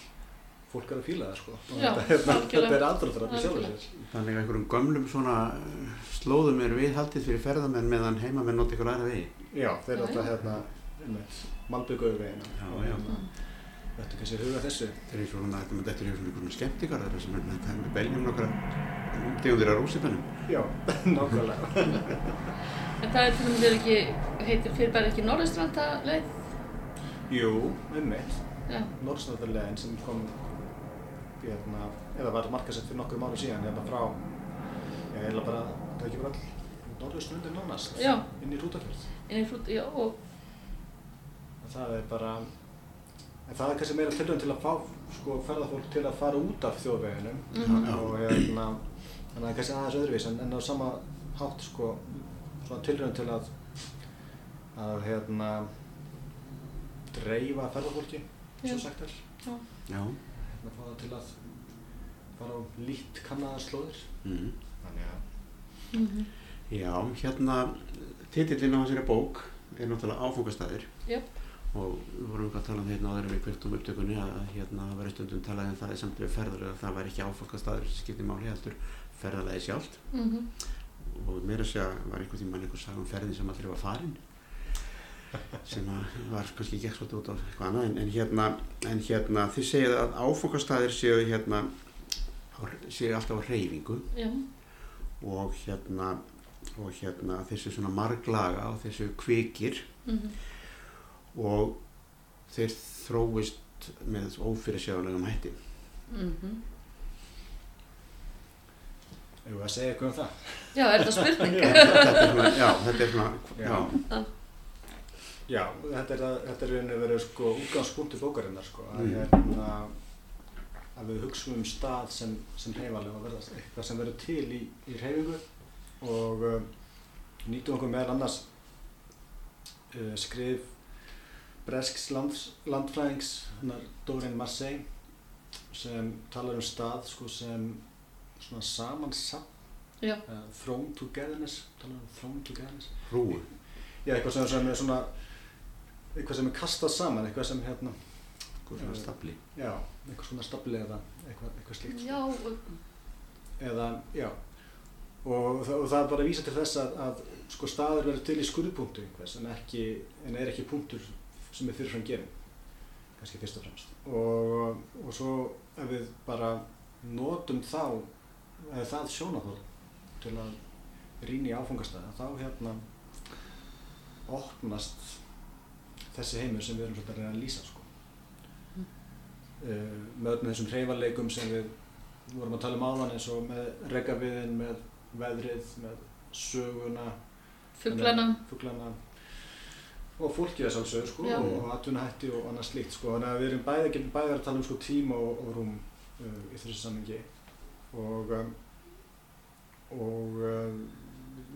fólk er að fíla það sko. Og Já, þetta, hérna, þetta er af sjálfur sér. Þannig að einhverjum gömlum svona eh, slóðum er viðhaldið fyrir ferðamenn meðan heimamenn nota ykkur aðra vegi. Já, þeir eru alltaf já. hérna einmitt, malbyggu og þetta kannski huga þessu. Það er og svona, þetta með þetta er svona skemmtikar þar sem er þetta er með beljum nokkra tegundir af rússipennum. Já, nákvæmlega. En það er til dæmis er ekki, heitir fyrir bara ekki Norðurstranda leið? Jú, einmitt. Já, Norðsnöðarlegin sem kom hérna, eða var markasett fyrir nokkur mánu síðan hérna frá ég bara, það er ekki bara all norðurstrundir nánast inn í Rútafjörð inn í frút, já, og það er bara en það er kannski meira tilhörn til að fá sko, ferðarfólk til að fara út af þjóðveginum Mhm. Já. og hérna þannig að það er kannski aðeins öðruvís en, en á sama hátt sko svona tilhörn til að að hérna dreifa ferðarfólki svo sagt er já, Já. hérna fá það til að fara á lít kannaðar slóðir Mm. þannig að mhm, Já, hérna, titillinn á þessari bók er náttúrulega áfungastæðir. Jöp. Og við vorum eitthvað að tala um hérna áður en við kvöldum upptökunni að hérna það var stundum talað um það í samt við ferður að það var ekki áfungastæðir sem skiptir máli heldur ferðalagi sjálft. mhm, og meira að segja var einhvern tímann einhver saga um ferðin sem allir var farin sem var kannski ekki ekki út á eitthvað annað. En, en hérna, en hérna þið segið að áfokastæðir séu hérna séu alltaf á reyfingu já, og hérna og hérna þessu svona marglaga og þessu kvikir. Mhm, og þeir þróist með ófyrirsjáðulegum hætti mhm. Ef við að segja eitthvað um það? Já, er þetta spurning? þetta er svona, já, þetta er svona já, Já, þetta er, að, þetta er rauninni verið sko útgangspunkti bókarinnar sko, að, Mm. hérna, að við hugsaum um stað sem, sem heimalega og verða eitthvað sem verður til í, í hreyfingu og um, nýtum okkur meðal annars uh, skrif Bresks lands, landfræðings, hennar Doreen Marseille sem talar um stað sko, sem svona samansamt uh, thrown togetherness, talar um thrown togetherness hrúu Já, eitthvað sem, sem er svona eitthvað sem er kastað saman, eitthvað sem hérna eitthvað svona stafli. já, eitthvað svona stafli eða eitthvað, eitthvað slíkt já, eða, já. Og, það- og það er bara að vísa til þess að, að sko staður verður til í skurðpunktu en ekki, en er ekki punktur sem er fyrirfram gefin kannski fyrst og fremst og, og svo ef við bara notum þá eða það sjónahóð til að rýna í áfangastæða þá hérna opnast þessi heimur sem við erum svolítið að reyna að lýsa sko. Mm. uh, með öllum þessum hreyfarleikum sem við vorum að tala um áðan eins og með regaviðin, með veðrið, með söguna, fuglana og fólkið þess alveg sko, Já. og atvinnahætti og annað slíkt sko. þannig að við erum bæði, getum bæði að tala um sko, tíma og, og rúm uh, í þessu sammingi og um, og um,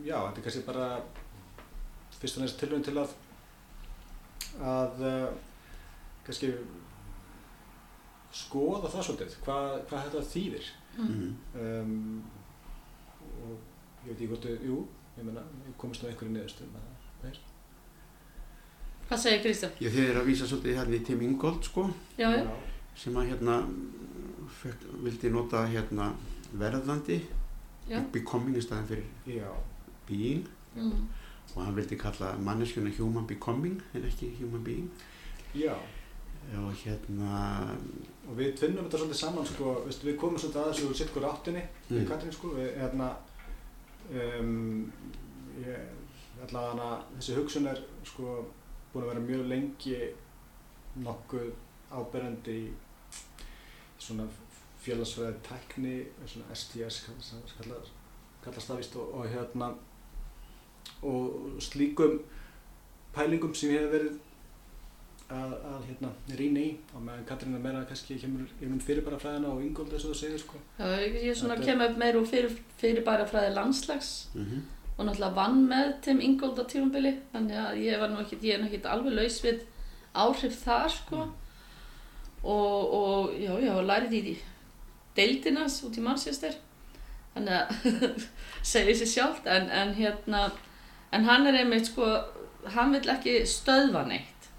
já, þetta er kannski bara fyrst og næst tilvægum til að að uh, kannski skoða það svolítið, hvað, hvað þetta þýðir mm. um, og ég veit ekki hvort jú, ég meina, við komumst á einhverju niðurstöðum að það er. Hvað segir Kristján? ég er að vísa svolítið hérna í Tim Ingold sko. Já, já, sem að hérna fekk, vildi nota hérna verðandi becoming í staðin fyrir Já, being. Mhm, og hann vildi kalla manneskjuna human becoming en ekki human being. Já, og hérna og við tvinnum þetta svolítið saman, sko, veistu, við komum svolítið að þessu úr sitt hver áttinni, við Mm. Katrín, sko, við, hérna, um, ég, allavega hana, þessi hugsun er, sko, búin að vera mjög lengi nokkuð áberandi í svona félagsfræði tækni, svona STS kallast, kallast, kallast það víst og, og hérna og slíkum pælingum sem ég hef verið að, að hérna rýna í og meðan Katrín er meira kannski kemur yfir fyrirbæra fræðina og Ingoldi eins og þú segir sko. Já, ég ég svona Þetta- kem upp meir úr fyrir, fyrir bara fræði landslags. Mm og náttúrulega vann með Tim Ingold á tímabili þannig að ég var nú ekkert, er alveg laus við áhrif þar sko. Og, og já, já, lærið í deildinas út í Manchester. Þannig að segja sér sjálft en, en hérna en hann er einmitt sko hann vill ekki stöðva neitt.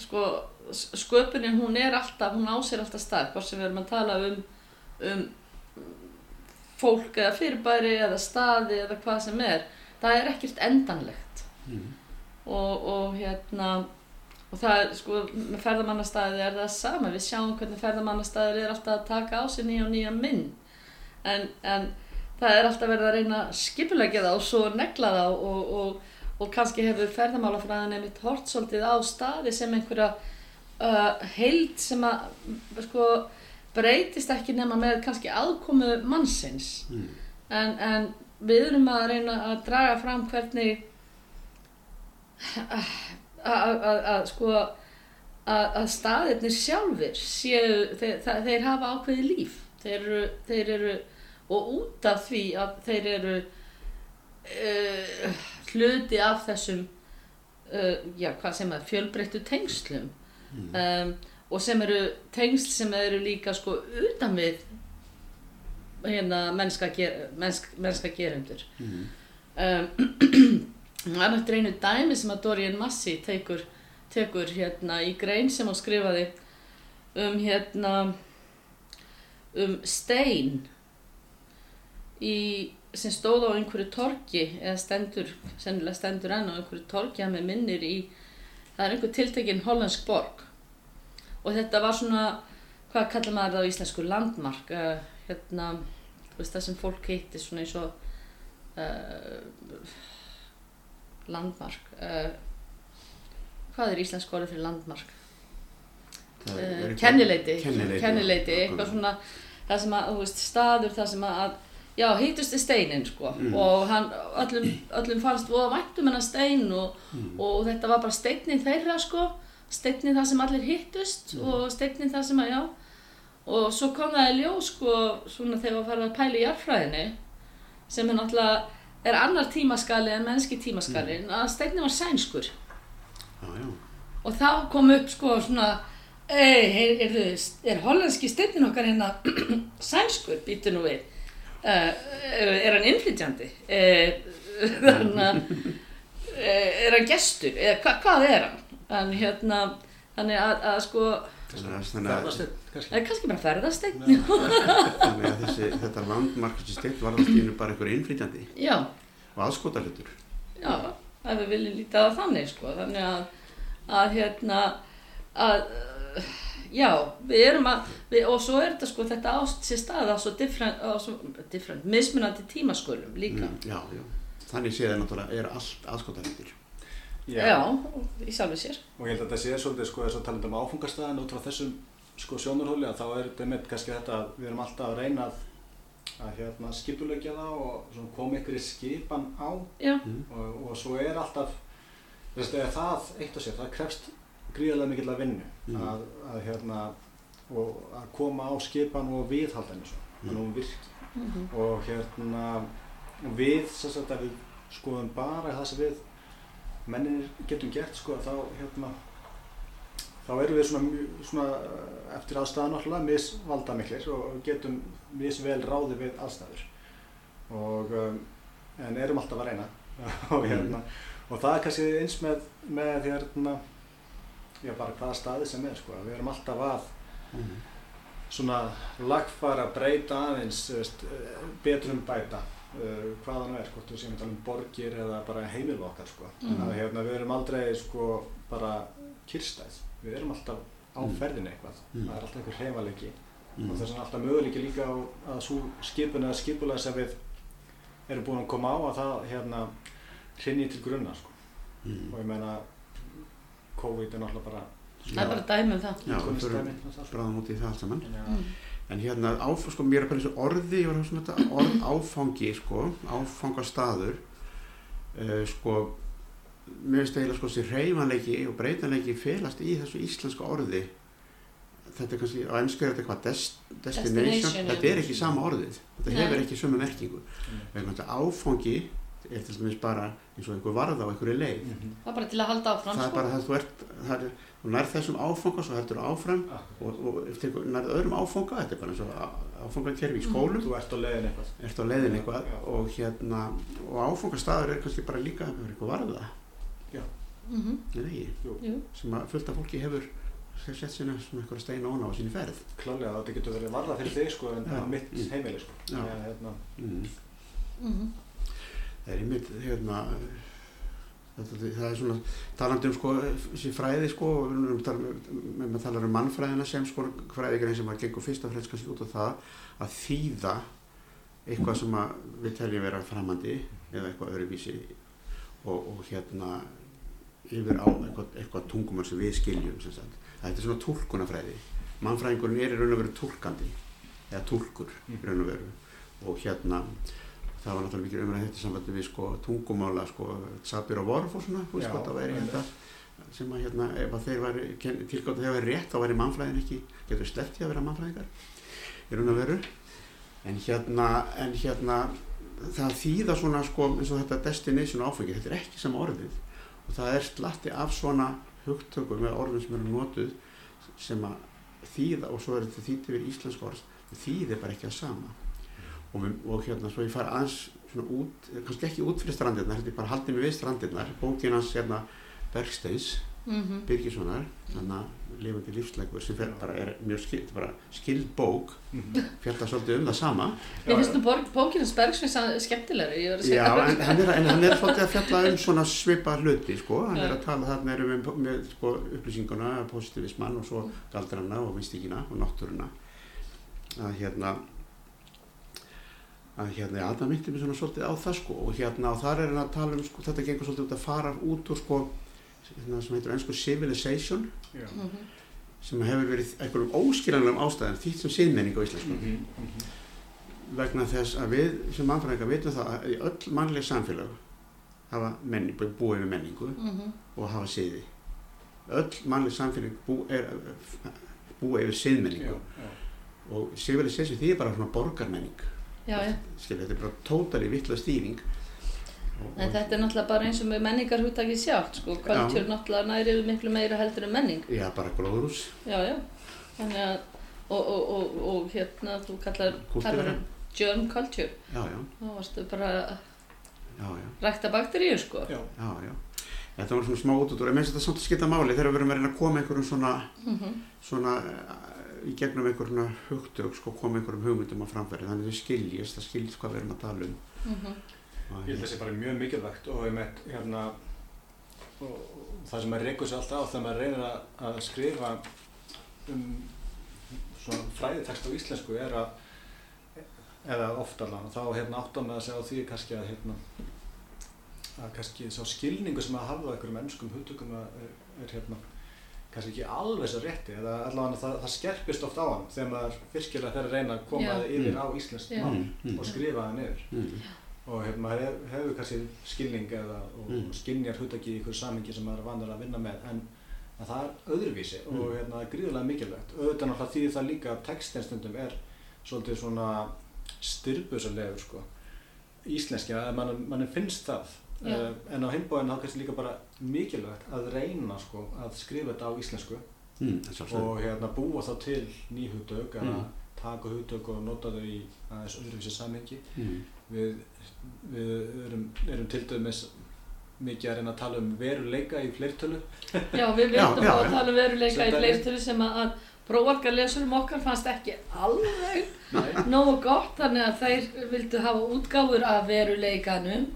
Sko sköpunin hún er alltaf, hún á sér alltaf stað hvort sem við erum að tala um, um fólk eða fyrirbæri eða staði eða hvað sem er það er ekkert endanlegt. Mm. og, og hérna og það er sko með ferðamannastæði er það sama, við sjáum hvernig ferðamannastæðir er alltaf að taka á sig nýja og nýja minn en, en það er alltaf verið að reyna að skipulegja það og svo negla það og, og, og kannski hefur ferðamálafræðin einmitt hort svolítið á staði sem einhverja uh, heild sem að sko breytist ekki nema með kannski aðkomu mannsins. Mm. en, en við erum að reyna að draga fram hvernig að, að, að sko að, að staðirnir sjálfur séu, þeir, það, þeir hafa ákveði líf. Þeir eru, þeir eru og út af því að þeir eru uh, hluti af þessum uh, já, hvað sem er, fjölbreyttu tengslum. Um, og sem eru tengsl sem eru líka sko utan við hérna mennska, ger, mennsk, mennska gerendur Mm. um, það er náttúrulega einu dæmi sem að Dorian Massey tekur, tekur hérna í grein sem hún skrifaði um hérna um stein í, sem stóð á einhverju torgi eða stendur, sennilega stendur enn á einhverju torgi að með minnir í það er einhver tiltekinn hollensk borg og þetta var svona hvað kallar maður það á íslensku landmark uh, hérna, veist það sem fólk heitti svona eins og uh, landmark uh, hvað er íslensk orðið fyrir landmark? Það eitthvað- kennileiti, Kennileiti, eitthvað svona það sem að, þú veist, staður það sem að já, hittust í steinin sko Mm. og hann, öllum, öllum fannst voða væntum hennar stein og, Mm. og þetta var bara steinnin þeirra sko steinnin það sem allir hittust Mm. og steinnin það sem að, já. Og svo kom það í ljós sko svona þegar við farið að pæla í jarðfræðinni sem er náttúrulega er annar tímaskali en mennski tímaskalin Mm. að steinnin var sænskur. Já, já. og þá kom upp sko svona Ei, er, er, er hollenski steinnin okkar hérna sænskur, býtu nú við. Uh, er hann innflytjandi? Uh, er hann gestur? Eða hva, hvað er hann en hérna, þannig að, að sko Ferðasteinn, kannski. er bara ferðasteinn þannig að þessi, þetta landmark sem stilt var allt í einu bara einhver innflytjandi já, og aðskotarlutur. já, ef við viljum lítið að þannig sko, þannig að, að hérna að já, við erum að við, og svo er þetta sko, þetta ást sér stað á svo different, á svo different mismunandi tímaskulum líka Mm, já, já. Þannig séð er náttúrulega, er allt aðskotarlutur. Já, í sjálfu sér Og ég held að þetta sé svolítið sko þess að tala um áfungastæðin út frá þessum sko sjónarhóli að þá er þetta með kannski þetta að við erum alltaf að reyna að, að hérna, skipulegja það og koma ykkur í skipan á já, Mm. og, og svo er alltaf veist, það eitt og sér, það krefst gríðarlega mikill að vinnu Mm. að, að hérna og að koma á skipan og viðhalda henni svo, Mm. þannig að hún virki mhm, og hérna við, sem sagt að við skoðum bara það sem við menninir getum gert sko þá hérna þá erum við svona, svona eh, eftir aðstæðan náttúrulega misvalda miklir og getum misvel ráði við aðstæður. Og um, en erum alltaf að reyna. Og hérna og það er kannski eins með, með hérna já bara hvaða staði sem er sko. Við erum alltaf að Mm. svona lagfara, breyta aðeins, eh, betrum bæta uh, hvaðan er, hvort við séum að tala um borgir eða bara heimilu okkar sko. Mhm. að hérna, við erum aldrei sko bara kyrstæð, við erum alltaf á Mhm. ferðinni eitthvað, Mhm. það er alltaf einhver heimaleiki Mm. og þess vegna alltaf möguleiki líka á að svo skipun eða skipulega sem við erum búin að koma á að það hérna hrinni til grunna sko. Mm. og ég meina COVID er náttúrulega bara það er bara dæmi um það Já, við dæmi, það, sko. bráðum út í það allt saman. Að- mm. En hérna, áf, sko, mér er bara orði, var að hugsa um þetta orð áfangi, sko, áfangastaður, uh, sko, mér finnst eiginlega sko þessi reyfanleiki og breytanleiki felast í þessu íslenska orði. Þetta er kannski, á ennsku er þetta eitthvað des, destination, þetta er ekki sama orðið, þetta Nei. hefur ekki sömu merkingu. Mm. Áfangi er til dæmis bara eins og einhver varða á einhverju leið. Mhm. það er bara til að halda áfram Það er sko. bara það þú ert, það er, þú nærð þessum áfanga, svo heldur þú áfram Akkurat. og, og ef þú nærð öðrum áfanga, þetta er bara eins og áfangakerfi í Mhm. skólum, Þú ert á leiðin eitthvað. ert á leiðin eitthvað Já. og hérna, og áfangastaður er kannski bara líka eitthvað varða, mm en ekki, Jú. Jú. sem að fullt af fólki hefur sett svona eitthvað steina óna á sinni ferð klálega að þetta getur verið varða fyrir þig sko en Já. en mitt Mm. heimili sko. Eða, hérna, mm. Mhm. það er einmitt hérna þetta, það er svona talandi um sko fræði sko maður talar um mannfræðina sem sko fræðigrein sem að gengur fyrst og fremst kannski út á það að þýða eitthvað sem við teljum vera framandi eða eitthvað öðruvísi og, og hérna yfir á eitthvað, eitthvað tungumar sem við skiljum sem þetta er svona túlkunafræði mannfræðingurinn er í raun og veru túlkandi eða túlkur í raun og veru. Og hérna það var náttúrulega mikið umræð þetta sambandi við sko tungumála sko Sabir og Vorf og svona, þú veist hvað það væri þetta sem að hérna ef að þeir væri tilgátt að þeir væri rétt þá væri mannfræðin ekki, getur sleppt í að vera mannfræðingar í raun og veru. En hérna, en hérna það þýða svona sko eins og þetta destination áfengi, þetta er ekki sama orðið. Og það er slatti af svona hugtökum eða orðum sem eru notuð sem að þýða og svo er þetta þýtt yfir íslensk orð þýðir bara ekki að sama og, við, og hérna svo ég fara aðeins svona út, kannski ekki út fyrir strandirnar þetta er bara haldið mig við strandirnar. Bókin hans hérna Bergsteins Mhm. Birgissonar, þannig að lifandi lífsleikur sem bara er mjög skild, bara skild bók. Mhm. fjallar svolítið um það sama. Mér finnst borg- bókin hans Bergsveins skemmtilegri, ég verð að segja. Já, en hann, er, en hann er svolítið að fjalla um svona svipa hluti, sko, hann er að tala þarna erum við með sko, upplýsinguna, positivismann og svo galdrana og mystíkina og náttúruna. Að hérna að hérna, það myndi mér svona svolítið á það sko og hérna og þar er hann að tala um sko, þetta gengur svolítið út að fara út úr sko hérna, sem heitir ennsku civilization Já. Mhm. sem hefur verið einhverjum óskiljanlegum ástæðum þýtt sem siðmenning á íslensku Mhm, mhm. vegna þess að við sem mannfræðingar vitum það að í öll mannleg samfélag hafa menning, búið við menningu Mhm. og hafa siði öll mannleg samfélag bú, er, búið yfir siðmenningu já. og civilization því er bara svona borgarmenning Já, já. skilja, þetta er bara tótali vittla stýring En þetta er náttúrulega bara eins og með menningarhugtakið sjálft, sko. Kultúr náttúrulega næri við miklu meira heldur en menning. já, bara að, og, og, og, og hérna, þú kallar, germ culture. já, já, Þá varstu bara að já, já, rækta bakteríur, sko. Já. já, já þetta var svona smá út út og mér finnst þetta samt að skipta máli þegar við erum að reyna að koma einhverjum svona Mhm. svona eh, í gegnum einhverjum hugtök sko koma einhverjum hugmyndum á framfæri þannig að þau skiljast, það skiljast hvað við erum að tala um Mhm. Og Ég held að það sé bara mjög mikilvægt og ég með hérna það sem maður reykur sér alltaf á þegar maður reynir að, að skrifa um svona fræðitekst á íslensku er að eða oft alveg þá hérna áttan með að segja á því kannski að hérna að kannski sá skilningu sem að hafa á einhverjum ennskum hugtökum að er, er hérna kannski ekki alveg svo rétti eða allavega það, það skerpist oft á hann þegar maður virkilega fer að reyna að koma það yfir Mm. á íslenskt mál Mm, mm. og skrifa það niður. Mm, og hérna, maður hef, hefur kannski skilning eða og Mm. skilnjar hugtaki í einhverju samingi sem maður er vanur að vinna með en, en það er öðruvísi og Mm. hérna, það er gríðulega mikilvægt. Auðvitað náttúrulega því það líka að textin stundum er svolítið svona styrbusalegur sko. Íslenski, að mann, mann finnst það. Uh, en á heimbóðin þá kannski líka bara mikilvægt að reyna sko að skrifa þetta á íslensku mm, og hérna búa þá til ný hugtök eða Mm. taka hugtök og nota þau í aðeins öðruvísi samhengi. Mm, við, við erum, erum til dæmis mikið að reyna að tala um veruleika í fleirtölu. Já, við vildum já, að já. tala um veruleika í fleirtölu sem að, að prófarkarlesurum okkar fannst ekki alveg nógu gott þannig að þeir vildu hafa útgáfur af veruleikanum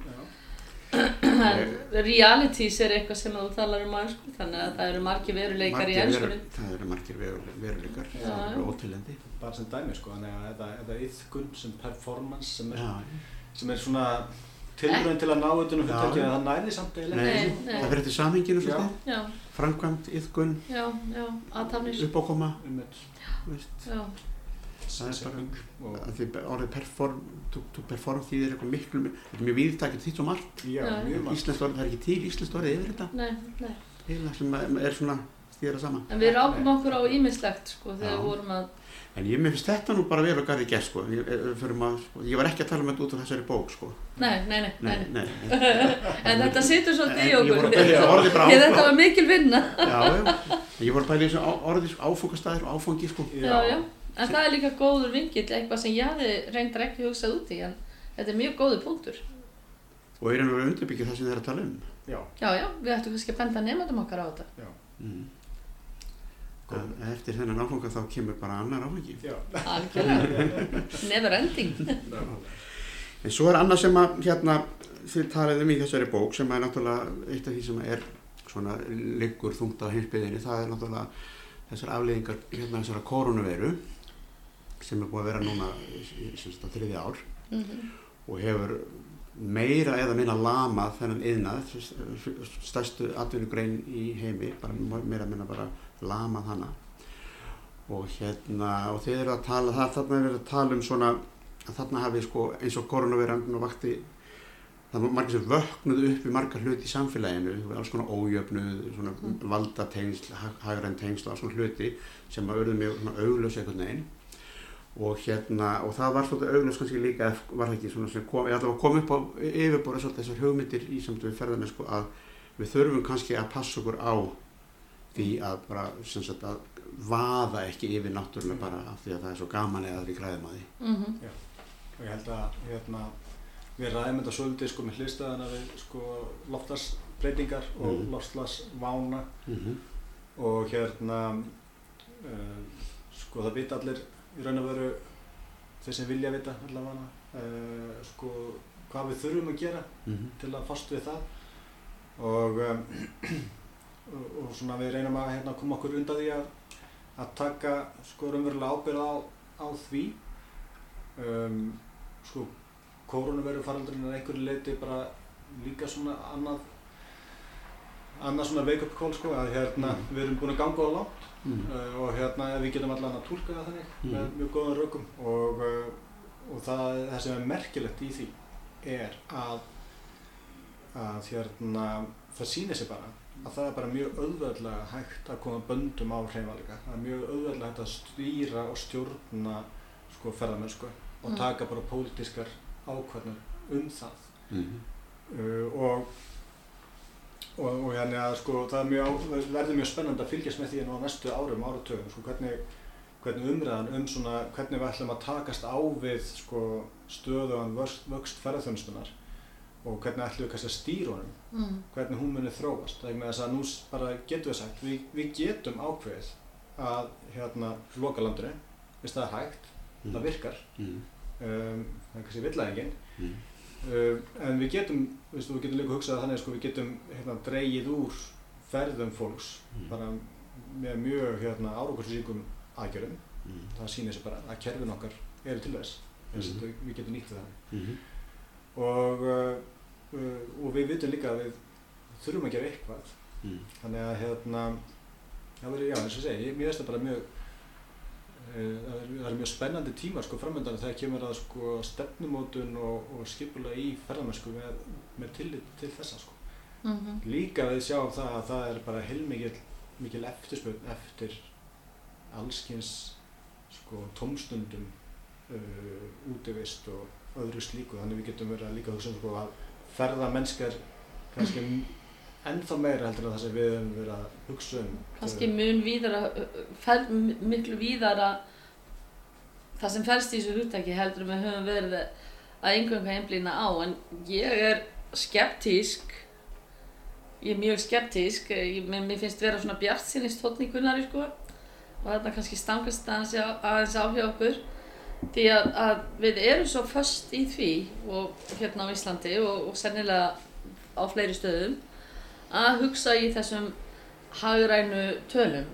realities er eitthvað sem þú talar um á ennsku þannig að það eru margir veruleikar í Margir ennskunni veru- það eru margir veru- veruleikar Já, það eru ótilendi bara sem dæmi sko, þannig að þetta, þetta yðkun sem performance sem er, sem er svona tilrönd til að ná utan um það næði samt nei. það verður til samhenginu framkvæmt, yðgun, já, já, aðtafnir uppákoma. Einmitt, veist, Er og að því orðið perform to, to perform þýðir eitthvað miklu þetta er mjög viðtækið þýtt svo margt. Íslenskt orðið, það er ekki til íslenskt orðið yfir þetta. Nei, nei. Eiginlega sem er- er svona stýra saman En við rákum okkur á ímislegt sko þegar við vorum að en ég finnst þetta nú bara vel og garði gert sko. ég, að, sko. ég var ekki að tala um þetta út af þessari bók sko. Nei, nei, nei. En þetta situr svolítið í okkur. Því þetta var mikil vinna. Já, já. ég voru að pæla í þessu á- orði áfungastæðir og áfangi sko. Já, já, en það er líka góður vingill, eitthvað sem ég hafði reyndar ekki hugsað út í, en þetta er mjög góður punktur. og er einhverju undirbyggja það sem þið er að tala um já, Já, já, við ættum kannski að benda nefndum okkar á þetta. já. mm. að eftir þennan áfanga þá kemur bara annar áfangi. Já. algjörlega, never ending. En svo er annað sem að hérna þið talaðum í þessari bók sem er náttúrulega eitt af því sem er svona liggur þungt á heimsbyðinni, það er náttúrulega þessar afleiðingar hérna þessara koronaviru sem er búið að vera núna semst að þriði ár Mhm. og hefur meira eða minna lamað þennan yðnað, stærstu atvinnugrein í heimi, bara meira minna bara lamað hana og hérna, og þið eru að tala það, þarna er verið að tala um svona að þarna hafi sko eins og koronaviran og vakti það var margir sem vöknuðu upp í margar hluti í samfélaginu, alls konar ójöfnuð, svona Mm. valdatengsl, hagræn tengsl og alls konar hluti sem að auðvitað mjög augljós einhvern veginn og hérna, og það var svolítið augljós kannski líka, var það ekki svona sem kom, ég ætla að koma upp á yfirbóra svolítið þessar hugmyndir í samt við ferðarmenn sko að við þurfum kannski að passa okkur á því að bara, sem sagt, að vaða ekki yfir náttúrulega bara af því að það er svo gaman eða við græðum að því. Mhm. og ég held að hérna, við ræðum þetta svolítið sko með hlistaðana við sko loftlagsbreytingar og Mhm. loftslagsvána Mm og hérna uh, sko það vita allir í raun og veru þeir sem vilja vita allavega uh, sko hvað við þurfum að gera -hmm. til að fast við það og, um, og, og svona við reynum að hérna, koma okkur undan því að, að taka sko raunverulega ábyrð á, á því um, sko koronaviru faraldurinn er einhverju leiti bara líka svona annað annað svona wake up call sko að hérna Mm. við erum búin að ganga á langt Mm. uh, og hérna við getum allan að tólka það þannig Mhm. með mjög góðan rökum og, uh, og það, það sem er merkilegt í því er að að hérna það sýnir sig bara að það er bara mjög auðveldlega hægt að koma böndum á hreyfanleika það er mjög auðveldlega hægt að stýra og stjórna sko ferðamennsku og Mm. taka bara pólitískar ákvarðanir um það Mm. uh, og og, og hérna sko það er mjög, verður mjög spennandi að fylgjast með því nú á næstu árum, áratöfum sko hvernig, hvernig umræðan um svona hvernig við ætlum að takast á við sko stöðugan vöxt, vöxt ferðarþjónustunar og hvernig ætlum við kannski að stýra honum Mhm. hvernig hún muni þróast það er með þess að nú bara getum við sagt við, við getum ákveðið að hérna loka landinu hvis það er hægt, það virkar Mm. um, það er kannski villaðingin Mm. Uh, en við getum, veistu, við getum líka hugsað þannig sko, við getum hérna, dreigið úr ferðum fólks Mm. bara með mjög hérna, árakursríkum aðgerðum. Mm. Það sýnir sér bara að kerfin okkar eru til þess. Þess Mhm. að við getum nýtt það. Mm. Og, uh, uh, og við vitum líka að við þurfum að gera eitthvað. Mm. Þannig að hérna, það verður, já, eins og segi, mér finnst það bara mjög það er, það er mjög spennandi tímar sko framöndan þegar kemur að sko stefnumótun og, og skipula í ferðamennsku með, með tillit til þessa sko. Mhm. Líka við sjáum það að það er bara heilmikil mikil eftirspurn eftir allskins sko tómstundum uh, útivist og öðru slíku þannig við getum verið að líka hugsa um sko að ferðamennskar kannski ennþá meira heldur en það sem við höfum verið að hugsa um. Kannski mun víðara fer, miklu víðara það sem fælst í þessu hugtaki heldur en við höfum verið að einhverjum einblýna á. En ég er skeptísk. Ég er mjög skeptísk. Ég, mér, finnst vera svona bjart í Gunnari sko. Og þarna kannski stangast aðeins á, aðeins á hjá okkur. Því að, að við erum svo föst í því og hérna á Íslandi og, og sennilega á fleiri stöðum að hugsa í þessum hagrænu tölum.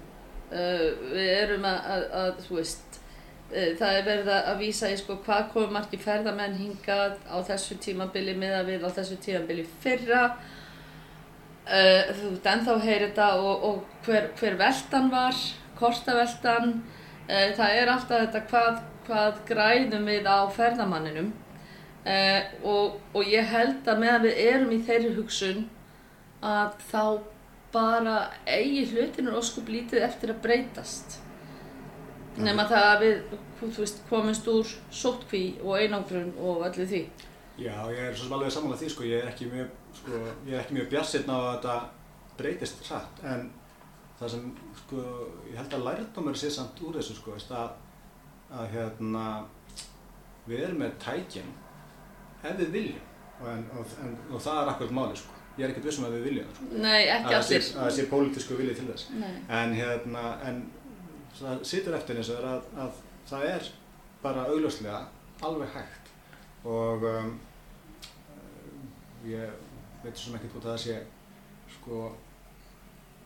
Uh, við erum að, að, að þú veist uh, það er verið að vísa í sko hvað komur margir ferðamenn hingað á þessu tímabili miða við á þessu tímabili fyrra. Uh, þú veist ennþá heyrir þetta og, og hver, hver veltan var kortaveltan. Uh, það er alltaf þetta hvað, hvað græðum við á ferðamanninum. Og, og ég held að meðan við erum í þeirri hugsun að þá bara eigi hlutinur óskup lítið eftir að breytast. Nema það að við veist, komumst úr sótkví og einangrun og öllu því. Já, ég er svo sem alveg samanlega því sko, ég er ekki mjög, sko, mjög bjassinn á að þetta breytist hratt, en það sem, sko, ég held að lærdómur sé samt úr þessu, sko, veist, að, að hérna, við erum með tækin ef við viljum, og, en, og, en, og það er akkurat máli, sko, ég er ekkert vissum að við viljum, það, sko, Nei, ekki það allir að það sé pólitísku vilji til þess. Nei. En hérna, en það situr eftir eins og er að, að það er bara augljóslega alveg hægt og um, ég veit svo ekkert hvort að það sé sko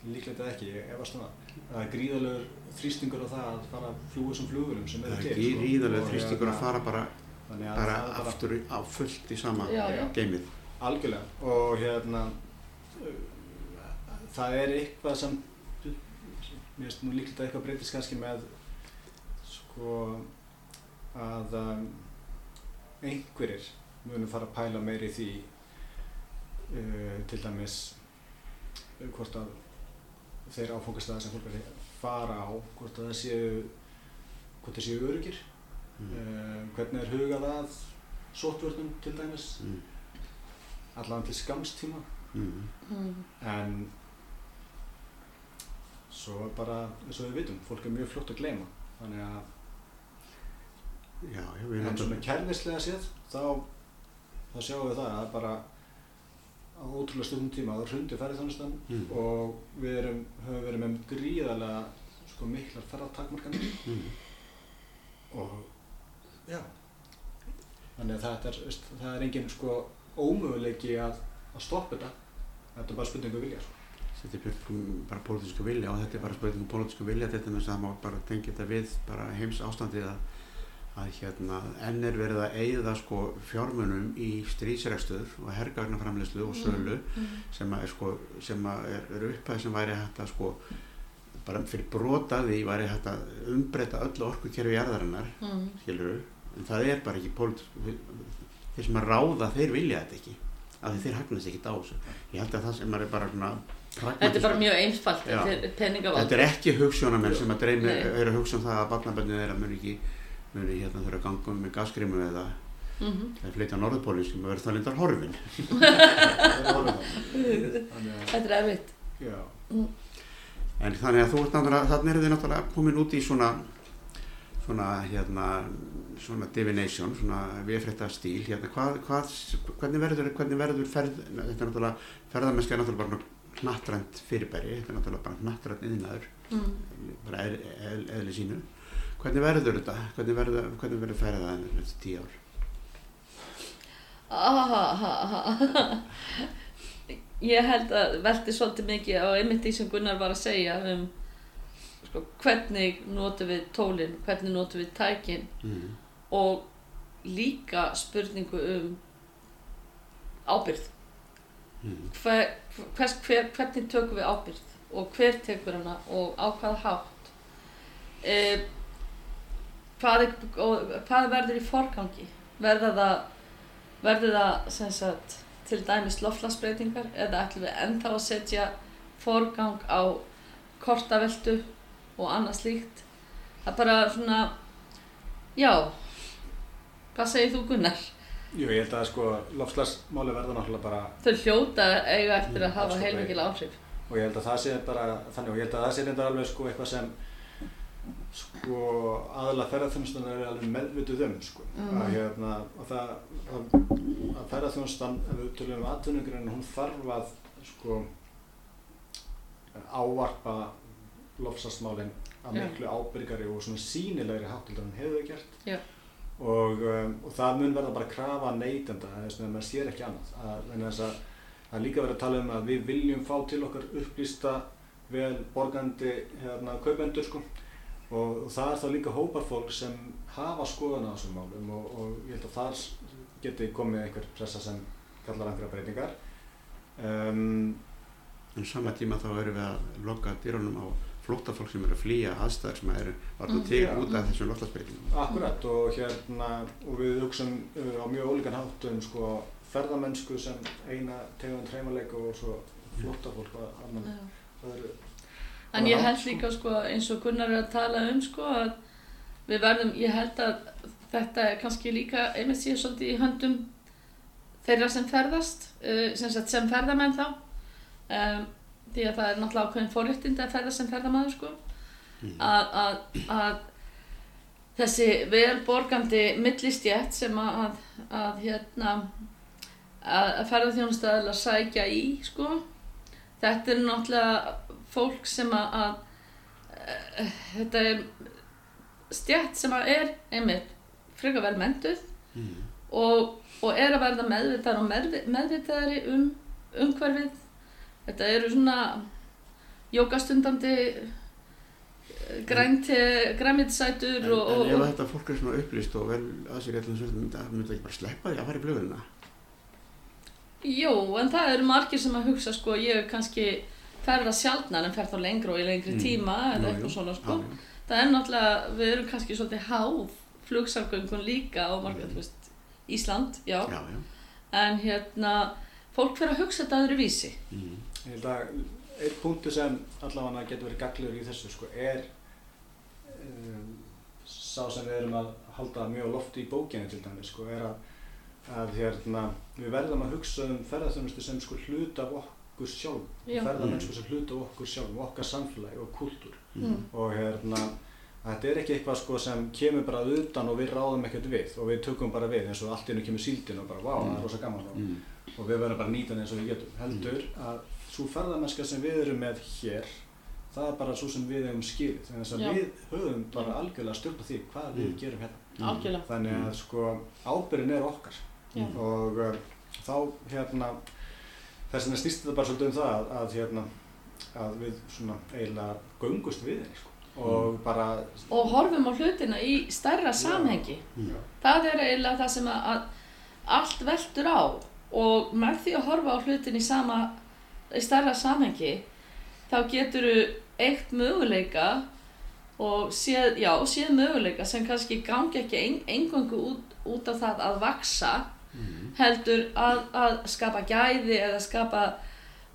líklegt eða ekki, ég efast um það það er gríðalegur þrýstingur á það að fara fljúa sem flugulum sem Það eru er til ekki sko. ríðarlega Og þrýstingur að hérna, fara bara, bara það er aftur á fullt í sama geimið. Algjörlega og hérna það er eitthvað sem mér finnst nú líklegt að eitthvað breytist kannski með sko að um, einhverjir munum fara að pæla meiri því uh, til dæmis uh, hvort að þeir áfangastæðar sem fólk er að fara á hvort að það séu hvort það séu öryggir Mm. uh, hvernig er hugað að sótvörnum til dæmis Mm. Allavega til skamstíma Mm. En svo er bara eins og við vitum, fólk er mjög fljótt að gleyma þannig að Já, en svona kerfislega séð þá, þá sjáum við það að bara á ótrúlega stundum tíma þá hrundi ferðarþjónustan Mm. og við erum, höfum verið með gríðarlega sko miklar ferðartakmarkanir mm. og já þannig að þetta er, það er engin sko ómöguleiki að, að stoppa þetta þetta er bara spurningu vilja sko. þetta er bara- pólitísku vilja og þetta er bara spurningum pólitísku vilja til dæmis að það má bara tengja þetta við bara heims ástandið að, að hérna enn er verið að eigða sko fjármunum í strísrekstur og hergagnaframleyslu og sölu Mm. sem að er sko sem að er, er upphæð sem væri hægt að sko bara fyrir brotaði væri hægt að umbreyta öllu orkukerfi jarðarinnar Mm. skilur en það er bara ekki pólit þeir sem að ráða þeir vilja þetta ekki af því þeir hagnast ekki á þessu. Ég held að það sem er bara svona Þetta er bara mjög einfalt Já. peningavald þetta er ekki hugssjónamenn sem að dreymi eru að hugsa um það að barnaböndin þeirra muni ekki muni hérna þurfa að ganga um með gaskrimu eða Mhm. eða flytja á norðupólinn sem að vera það lindar horfin. Að Þetta er erfitt. Já, en þannig að þú ert náttúrulega þannig eru þið náttúrulega komin út í svona svona hérna svona divination, svona viðfrétta stíl hérna, hvað, hvað, hvernig verður hvernig verður ferð, þetta er náttúrulega ferðarmennska er náttúrulega bara knattrænt fyrirbæri, þetta er náttúrulega bara knattrænt yðnaður, mm. bara eð, eð, eðli sínu hvernig verður þetta, hvernig verður, hvernig verður ferða þetta tíu ár Ah, Ég held að velti svolítið mikið á einmitt því sem Gunnar var að segja um sko, hvernig notum við tólinn, hvernig notum við tækin mm. Og líka spurningu um ábyrgð. Mm. Hver, hvers, hver, hvernig tökum við ábyrgð og hver tekur hana og á hvaða hátt. E, hvað, er, og, hvað verður í forgangi? Verður það, verður það sagt, til dæmis loftlagsbreytingar eða ætlum við ennþá að setja forgang á kortaveltu og annað slíkt? Það er bara svona, já, hvað segir þú Gunnar? Jú, ég held að sko loftslagsmáli verða náttúrulega bara Þau hljóta eiga eftir að hafa Afskaplega. heilmikil áhrif. og ég held að það sé bara þannig og ég held að það sé reyndar alveg sko eitthvað sem sko aðalega ferðarþjónustan er alveg meðvituð um sko Mhm. að hérna að það að, að ferðarþjónustan ef við tölum um atvinnugurinn hún þarf að sko ávarpa lofslagsmálin að miklu ábyrgari og svona sínilegri háttildur en hefur þau gert Já. Og, um, og það mun verða bara krafa neytenda þess að maður sér ekki annað að, þess að það er líka verið að tala um að við viljum fá til okkar upplýsta vel borgandi hérna, kaupendur sko. og, það er þá líka hópar fólk sem hafa skoðan á þessum málum og, og ég held að þar geti komið einhver pressa sem kallar einhverja breytingar um, en sama tíma þá erum við að loka dyrunum á flóttafólk sem eru að flýja aðstæður sem eru varna Mm. til Já. út af þessum loftlagsbreytingum Akkurat og hérna og við hugsum uh, á mjög ólíkan hátt um sko ferðamennsku sem eina tegund hreimaleika og svo flóttafólk að annan. En ég held sko. líka sko, eins og Gunnar er að tala um sko, að við verðum, ég held að þetta er kannski líka einmitt síðan svolítið í höndum þeirra sem ferðast, uh, sem, sagt, sem ferðamenn þá. Um, því að það er náttúrulega ákveðin forréttindi að ferðast sem ferðamaður sko. mm. Að, að, að þessi velborgandi millistjætt sem að, að, að hérna að, að ferðarþjónustæðilega sækja í sko. Þetta er náttúrulega fólk sem að, að eh, þetta er stjætt sem að er einmitt frekar vel mentuð Mm. og, og er að verða meðvitaðar og meðvi- meðvitaðari um umhverfið þetta eru svona jókastundandi grænt græmitsætur En, og, og, en ef og þetta fólk er svona upplýst og vel að sér eitthvað svolítið, það myndi það ekki bara sleppa því að fara í blöðuna? jú, en það eru margir sem að hugsa sko, ég er kannski ferða sjaldnar en fer þá lengra og í lengri Mm. tíma eða Jú, jú. eitthvað svona sko já. það er náttúrulega, við erum kannski svolítið háð flugsamgöngun líka á margir, þú veist, Ísland, já. Já, já. en hérna fólk fyrir að hugsa þetta öðru vísi Mm. Ég held að einn punktu sem allavega getur verið gaglur í þessu sko er um, sá sem við erum að halda mjög á lofti í bókinni til dæmis sko er að, að hérna, við verðum að hugsa um ferðarþjónustu sem sko hluta af okkur sjálf. Já. ferðarmennsku sem hluta af okkur sjálf okkar samfélagi og kultúr. Mm. og hérna þetta er ekki eitthvað sko sem kemur bara utan og við ráðum ekkert við og við tökum bara við eins og allt í hennu kemur síldin og bara vá, það er rosa gaman og, Mm. og við verðum bara að nýta hann eins og við getum. Heldur að svo ferðarmennska sem við erum með hér það er bara svo sem við hefum skilið. Þannig að Já. við höfum bara algjörlega stjórn á því hvað við Mm. gerum hérna. Mm. algjörlega. Þannig að sko ábyrðin er okkar. Já. og uh, þá hérna þess vegna snýst þetta bara svolítið um það að, að hérna að við svona eiginlega göngust við henni sko. Og bara og horfum á hlutina í stærra samhengi. Mm. það er eiginlega það sem að, að allt veldur á. Og með því að horfa á hlutin í sama í stærra samhengi þá getur þú eitt möguleika og séð, já, séð möguleika sem kannski gangi ekki ein, engöngu út, út af það að vaksa Mm. heldur að, að skapa gæði eða skapa,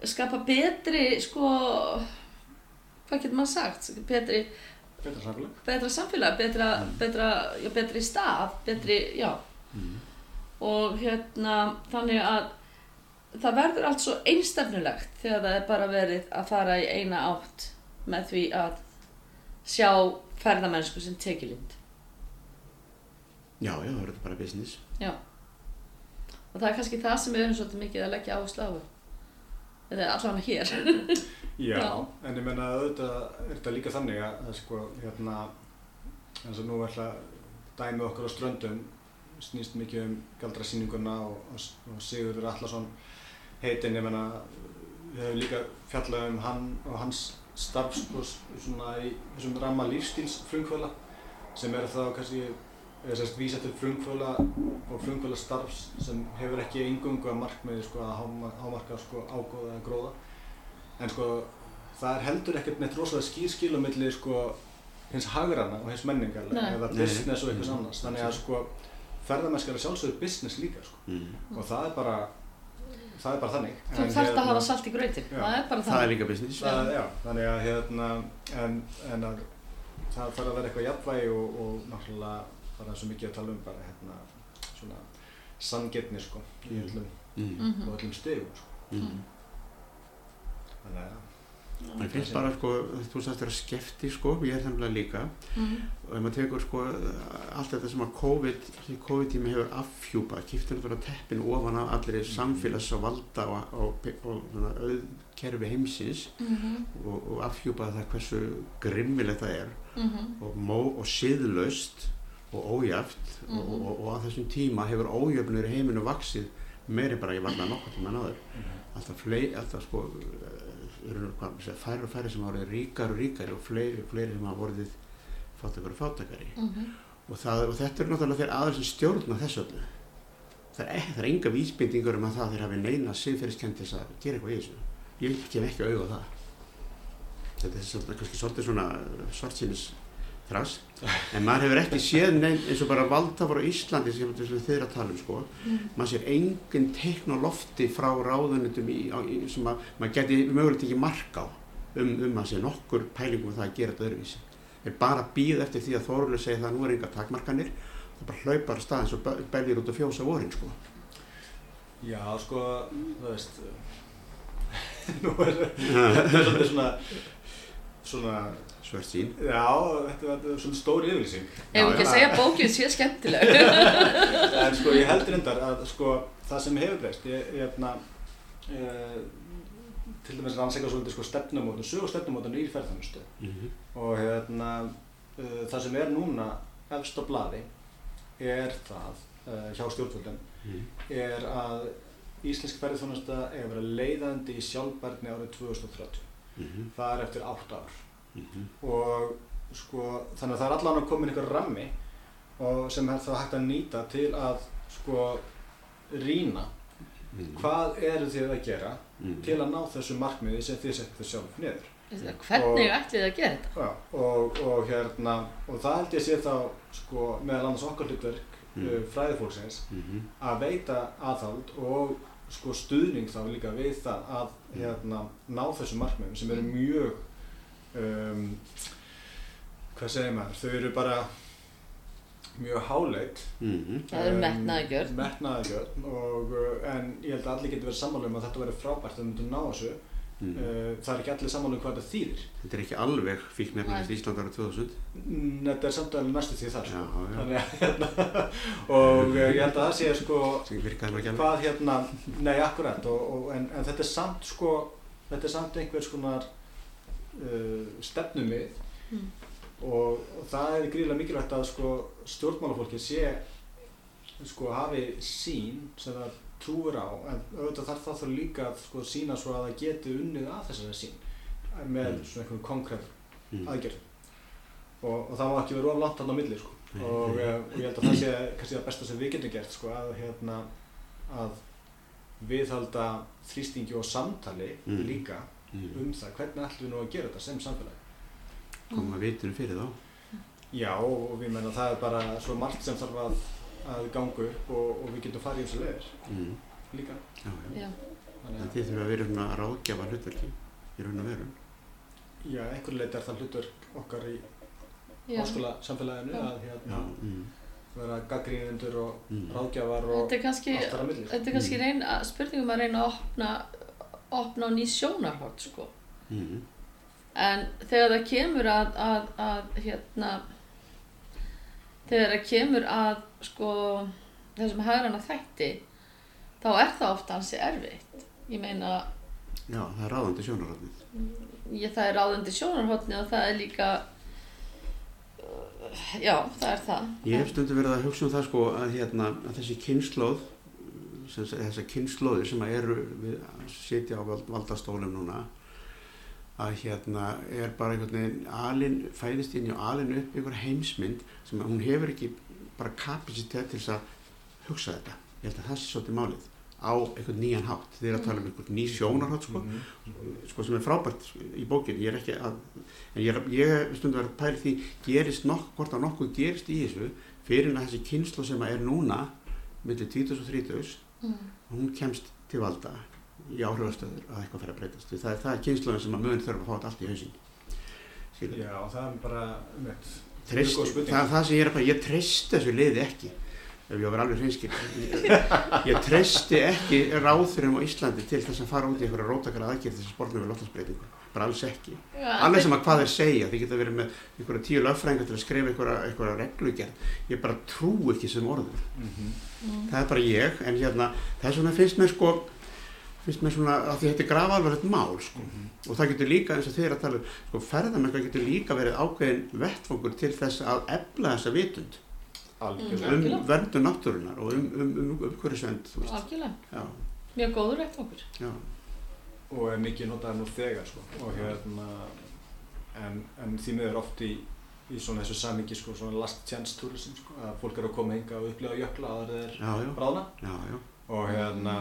skapa betri sko hvað getur maður sagt betri, betra samfélag betra samfélag betra, betra, já, betri stað betri, já Mm. og hérna þannig að það verður allt svo einstefnulegt þegar það er bara verið að fara í eina átt með því að sjá ferðamennsku sem tekilind Já, já, það verður bara business. já og það er kannski það sem við erum svolítið mikið að leggja áherslu á eða allavega hér Já, Já. en ég menna auðvitað er þetta líka þannig að, að sko hérna eins og nú ætla dæmið okkar á ströndum snýst mikið um galdrasýninguna og, og, og Sigurður Allarsson heitinn, ég menna við hefum líka fjallað um hann og hans starf sko svona í þessum ramma lífstíls frumkvöla sem er þá kannski eða sérst vísa til frumkvöla og frumkvöla starfs sem hefur ekki engungu að markmiði sko að háma- hámarka sko ágóða eða gróða en sko það er heldur ekkert neitt rosalega skýr skil á milli sko hins hagrana og hins menningarlega Nei. eða business og eitthvað Mm. annars þannig að sko ferðamennskar er sjálfsögur business líka sko Mm. og það er bara það er bara þannig þú En þarft að hérna- hafa salt í Já. það er bara Það er það líka business. það, já, þannig að hérna en, en að það þarf að vera eitthvað jafnvægi og, og náttúrulega bara svo mikið að tala um bara hérna svona sanngirni sko í Mm. öllum Mm. Mhm. og öllum stegum sko Mm. þannig að Mér finnst bara, sko, þú sagðist vera skefti, sko, ég er þannig líka. Mhm. Og ef maður tekur, sko, allt þetta sem að COVID, því COVID-tími hefur affjúpað, kiptir náttúrulega teppin ofan á allir samfélags og valda og, og, og, og auðkerfi heimsins Mhm. og, og affjúpað það hversu grimmilegt það er Mhm. og, mó, og siðlaust og ójæft og, Mhm. og, og á þessum tíma hefur ójöfnur í heiminu vaksið meiri bara ég varna nokkuð tíma náður alltaf fleiri, alltaf sko færri og færri sem orðið ríkar og ríkari og fleiri og fleiri sem hafa orðið fátakari og fátakari Mhm. og, það, og þetta er náttúrulega þeir aðeins sem stjórna þessu öllu. Það er, það er enga vísbendingur um að það þeir hafi neina siðferðiskendis að gera eitthvað í þessu. Ég kem ekki auðvitað það. Þetta er svolítið, svona svartsýnis þrass en maður hefur ekki séð neinn eins og bara valdhafar á Íslandi sem er að tala um sko. Maður sér engin teikn á lofti frá ráðunitum í, á, í, sem að maður geti mögulegt ekki mark á um, um að sé nokkur pælingum um það að gera þetta öðruvísi. Er bara að býða eftir því að Þórulega segja það nú er enga takmarkanir. Það bara hlaupar að stað eins og be- beljur út á fjósa vorin sko. Já, sko, þú veist nú er þetta er svona svona, svört sín já, þetta er svona stór yfirlýsing. Ef ekki að segja bókið sé skemmtileg. En sko ég held reyndar að sko það sem hefur breyst ég, ég, hefna, ég, til dæmis rannsaka svolítið sko stefnumótun, sögur stefnumótun í ferðarnustu Mhm. og hérna uh, það sem er núna efst á blaði er það uh, hjá stjórnvöldum Mhm. er að íslensk ferðarþjónusta er að vera leiðandi í sjálfbærni árið 2030 Mhm. það er eftir 8 ár Mhm. og sko þannig að það er allan að koma einhver rammi og sem er þá hægt að nýta til að sko rýna Mhm. hvað eru þið að gera Mhm. til að ná þessu markmiði sem þið settu sjálf niður Hvernig ætlið þið að gera þetta? Já, og, og hérna og það held ég sé þá sko meðal annars okkar hlutverk Mm. uh, fræðifólksins Mhm. að veita aðhald og sko stuðning þá líka við það að Mm. Hérna ná þessu markmiðum sem eru mjög um, hvað segir maður, þau eru bara mjög háleit Mhm. Það er metnaðargjörn. metnaðargjörn og uh, en ég held að allir getur verið sammála um að þetta verið frábært að myndu ná þessu Mhm. uh, það er ekki allir sammála um hvað þetta þýðir Þetta er ekki alveg fíknefnilist Nei. Ísland ára 2000 Mm, þetta er samt alveg næstu því þar Já, sko. já, Þannig að, hérna, og uh, ég held að það sé sko hvað hérna, nei akkurat og, og, en, en þetta er samt sko þetta er samt einhvers konar uh, stefnumið Mm. og, og það er gríðilega mikilvægt að sko stjórnmálafólki sé sko hafi sín sem það trúir á en auðvitað þarf það þá líka að sko sína svo að það geti unnið að þessari sín með Mm. svona einhverjum konkrétt Mm. aðgerð og, og það má ekki vera of langt hann á milli sko. Og, og ég held að það sé kannski það besta sem við getum gert sko, að, hérna, að viðhalda þrýstingi og samtali Mm. líka Mhm. um það hvernig ætlum við nú að gera þetta sem samfélagi Koma vitinu fyrir þá já og við menna það er bara svo margt sem þarf að, að ganga upp og, og við getum farið í þessu leiðir Mhm. líka Já, já. Já, Þannig En að, þið þurfa að vera svona ráðgjafa hlutverki í raun og veru. já, einhver leiti er það hlutverk okkar í já. háskóla samfélaginu Já. að hérna, Mm. vera gaggrínendur og Mm. ráðgjafar og Þetta kannski, allt þar að milli þetta er kannski Mm. reyna, spurningum að reyna að opna, opna á ný sjónarhort, sko. Mm. En þegar það kemur að, að, að hérna, þegar það kemur að, sko, þessum hægrana þætti, þá er það ofta hansi erfitt. Ég meina, Já, það er ráðandi sjónarhóttnið. ég, það er ráðandi sjónarhortni og það er líka, já, það er það. Ég hef stundu verið að hugsa um það sko að, hérna, að þessi kynnslóð, þessar kynnslóðir sem að eru við sitja á vald, valdastólum núna, að hérna er bara einhvern veginn alin, fæðist inn í og alin upp einhver heimsmynd sem hún hefur ekki bara kapacitet til þess að hugsa þetta. Ég held að það sé svolítið málið á einhvern nýjan hátt. Þið er að tala um einhvern ný sjónarhátt sko. Mhm. sko sem er frábært í bókinni, ég er ekki að en ég er, ég stundum verið að pæla í því gerist nokk, hvort að nokkuð gerist í þessu fyrir en að þessi kynslu sem er núna millir 20 og 30 Mm. hún kemst til valda í áhrifastöður að eitthvað fyrir að breytast það er, það er kynsluðin sem að mun þurfa að fá þetta allt í hausinn Skilurðu? Já, það er bara um eitt Spurning. það er það sem ég er að bara, ég treysti þessu liði ekki ef ég var alveg hreinskil. Ég, ég treysti ekki ráðurum á Íslandi til þess að fara út í einhverja rótakara aðgerð þess að sporna við loftasbreytingu bara alls ekki, Já, alveg sem að hvað þeir segja þið geta verið með einhverja tíu lögfræðingar til að skrifa einhverja, einhverja reglugerð. Ég bara trú ekki sem orður Mm. það er bara ég, en hérna þess vegna finnst mér sko finnst mér svona að því þetta er grafalvarlegt mál sko. og það getur líka eins og er að tala um sko, ferðamengar getur líka verið ákveðin vettfangur til þess að efla þessa vitund Algjörlega Mm. um Algjörlega. verndun náttúrunar og um, um, um, um. Algjörlega, já, mjög góður já, og er mikið notaður nú þegar sko. og hérna en, en því miður oft í, í svona þessu samingi sko, svona last chance tourism sko, að fólk er að koma hinga og upplifa jökla að það er bráðna og hérna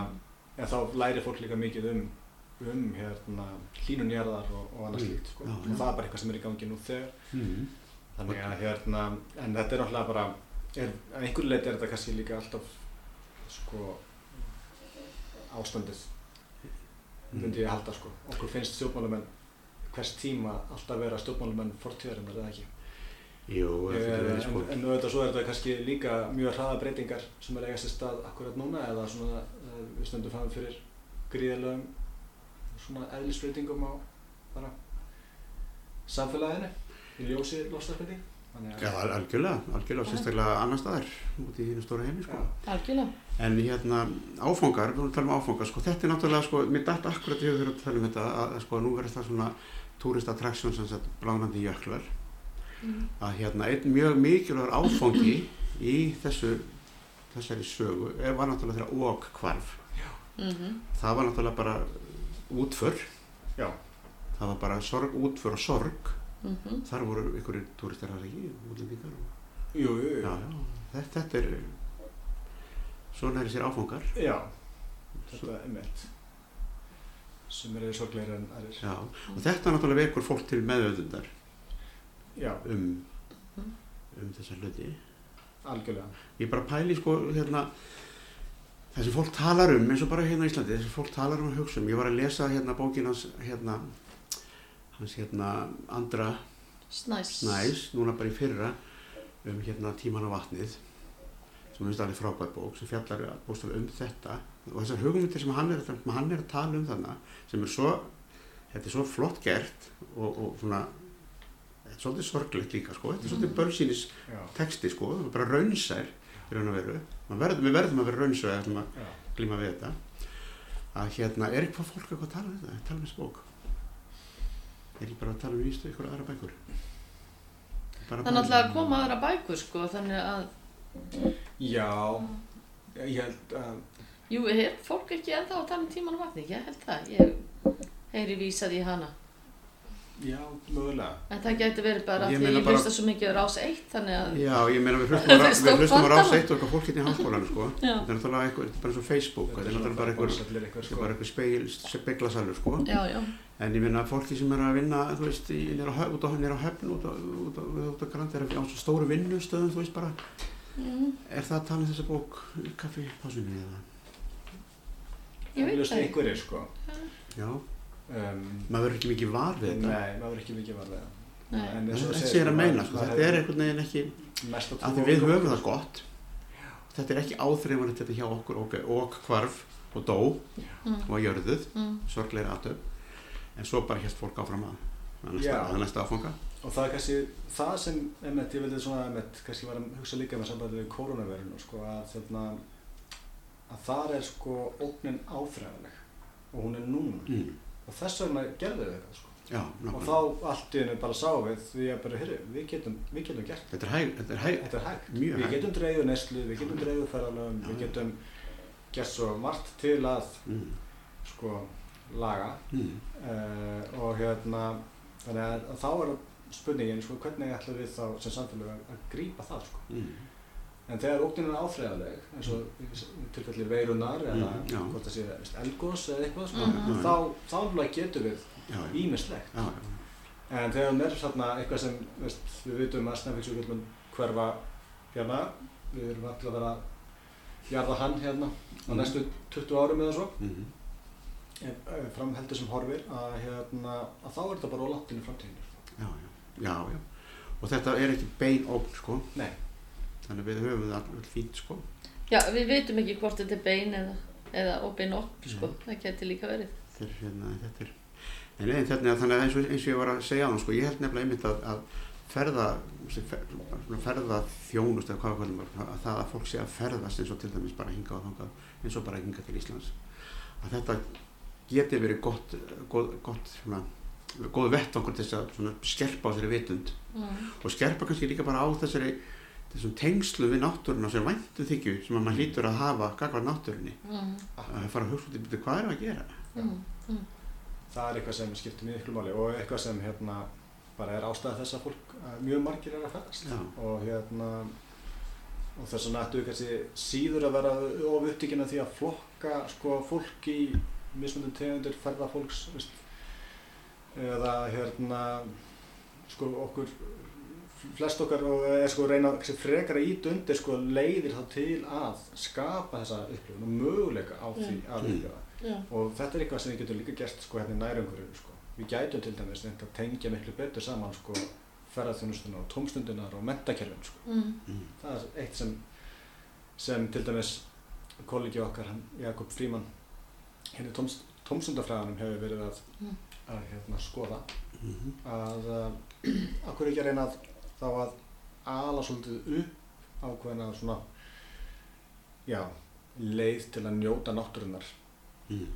en þá læri fólk líka mikið um um hérna hlínunjarðar og, og annað Mm. slíkt sko. Og það er bara eitthvað sem er í gangi nú þegar Mm. þannig að hérna en þetta er náttúrulega bara er, að einhverju leiti er þetta kannski líka alltaf sko ástandið myndi ég halda sko okkur finnst stjórnmálamenn hvers tíma alltaf vera stjórnmálamenn fortíðarinnar eða ekki Jú, en, sko en auðvitað svo er þetta kannski líka mjög hraða breytingar sem er að eiga sér stað akkurat núna eða svona eh, við stöndum fram fyrir gríðilegum svona eðlisbreytingum á bara samfélaginu í ljósi að- Já, al- algjörlega, algjörlega, sérstaklega annar staðar út í hinn stóra heimi, sko. Já. algjörlega. En hérna, áfangar, við vorum að tala um áfangar, sko, þetta er náttúrulega, sko, mér dætt akkurat í höfður að tala um þetta, að, að sko, nú verður það svona tourist attraction, sem sagt, blánandi jöklar, Mm. Að hérna, einn mjög mikilvægur áfangi í þessu, þessari sögu, er, var náttúrulega þegar óg hvarf. Mm Það var náttúrulega bara útför, Já, það var bara sorg, útför og sorg, -hmm. þar voru ykkur túristar þar ekki, útlendingar og jú, jú, jú. Já, já, þetta, þetta er svona er þessir áfangar. Já, þetta er einmitt. Sem eru sorgleiri en já. og þetta náttúrulega vekur fólk til meðöðundar um, um þessa hluti algjörlega. ég bara pæli sko hérna það sem fólk talar um eins og bara hérna í Íslandi það sem fólk talar um að hugsa um ég var að lesa hérna bókin hans hérna hans hérna Andra Snæs. Snæs núna bara í fyrra um hérna tíman á vatnið sem er alveg frábæð bók sem fjallar bóstaf um þetta og þessar hugmyndir sem hann er, hann er að tala um þannig sem er svo þetta er svo flott gert og, og svona þetta er svolítið sorglegt líka sko. Þetta er svolítið bölsýnis Já, texti sko. Það er bara raunsær í raun og veru. Man verð, við verðum að vera raunsær að ætlum að glíma við þetta. Að hérna er eitthvað fólk eitthvað að tala um þetta? Tala um þessu bók? Er ég bara að tala um vístu ykkur aðra bækur? Bara Það er náttúrulega að koma aðra bækur sko, þannig að, Já, ég held að, jú, er fólk ekki ennþá að tala um tíman og vatni? Ég held það, ég heyri vísað í hana. Já, mögulega. En það gæti verið bara Ég að því ég bara- hlusta svo mikið á rás 1, þannig að, Já, ég meina við hlustum Það á, er rás eitt og eitthvað fólk hérna í háskólanum sko. já, Þetta er náttúrulega eitthvað, þetta er bara eins og Facebook, þetta er náttúrulega bara eitthvað, þetta er sko. bara eitthvað speil, speglasalur sko. já, já, En ég meina fólki sem er að vinna, þú veist, á, höf- út á, höfn, út á, á grandi, er á svo stóru vinnustöðum, þú veist bara, mm, er það að tala um þessa bók í kaffipásunni eða? ég veit það Um, maður verður ekki mikið var við þetta. nei, maður er ekki mikið varlega. Nei. En eins og þú Þetta er að meina, sko, þetta er einhvern veginn ekki, að að því við höfum það gott, þetta er ekki áþreifanlegt þetta hjá okkur og, og hvarf og dó Mm, og var jörðuð, mm, sorgleiri aðtöp, en svo bara hérst fólk áfram að, að næsta, Já. að næsta áfanga. Og það er kannski, það sem, einmitt, ég vildi svona, einmitt, kannski var að hugsa líka með sambandi við koronavirun, sko, að þarna, að þar er sko ógnin áþræðanleg og hún er núna. Mm. Og þess vegna gerðu við þetta, sko. Já, Og þá allt í hennu bara sáum við því að bara, heyrðu, við getum, við getum gert Þetta er hæg, þetta er hæg, Þetta er hægt. Við hægt. getum dreigðu neslu, við getum dreigðu ferðalöfum, við getum gert svo margt til að mm. sko laga Mm. uh, og hérna þannig að, þá er spurningin sko hvernig ætlum við þá sem samfélag að, að grípa það sko. Mm. En þegar ógnin er áþreifanleg eins og í tilfelli veirunar eða Mm, hvort það sé elgos eða eitthvað sko, Mhm. þá, þá alveg getum við ímislegt. En þegar hún er þarna eitthvað sem veist, við vitum að Snæfellsjökull hverfa hérna, við erum alltaf að vera að jarða hann hérna á Mhm. næstu 20 árum eða svo, Mm. ef, ef framheldur sem horfir, að, hérna, að þá er þetta bara óláttinu framtíðinu. já, já, já, já. Og þetta er ekki bein ógn, sko. Nei. Þannig að við höfum það alveg fínt, sko. já, við veitum ekki hvort þetta er bein eða, eða óbein opn, sko, það geti líka verið. Þetta er, hérna, þetta er... Nei, nei, þannig að, þannig að eins, og, eins og ég var að segja á hann, sko, ég held nefnilega einmitt að, að ferða, ferða þjónust eða hvað kallum það, að það að fólk sé að ferðast eins og til dæmis bara hinga og þangað, eins og bara hinga til Íslands, að þetta geti verið gott, gott, gott svona, góð vettvangur til þess að skerpa á þessari vitund Mm. og skerpa kannski líka bara á þessari þessum tengslu við náttúruna sem væntu þykju sem að maður hlýtur að hafa gagvar náttúrunni Mm. að fara að hugsa út í byrju hvað er að gera Mm. Mm. Það er eitthvað sem skiptir mjög ykkur máli og eitthvað sem hérna, bara er ástæða þess að fólk, að mjög margir er að ferðast. Já. Og hérna, og þess vegna ættu við kannski síður að vera of upptíkin af því að flokka sko, fólk í mismundum tegundir ferðafólks, eða hérna, sko okkur, flest okkar og er sko reyna kannski frekar að íta undir sko leiðir þá til að skapa þessa upplifun og möguleika á því að Mm. upplifa. Já. Og þetta er eitthvað sem við getum líka gert sko hérna í nærumhverfinu sko. Við gætum til dæmis reynt að tengja miklu betur saman sko ferðarþjónustunar og tómstundunar og mentakerfin sko. Mm. mm. Það er eitt sem, sem til dæmis kollegi okkar, hann, Jakob Fríman, hérna í tómst, tómstundafræðanum hefur verið að, Mm. að hérna, skoða Mm að uh, akkur ekki að reyna að þá að ala svolítið upp ákveðna svona já, leið til að njóta náttúrunar mm.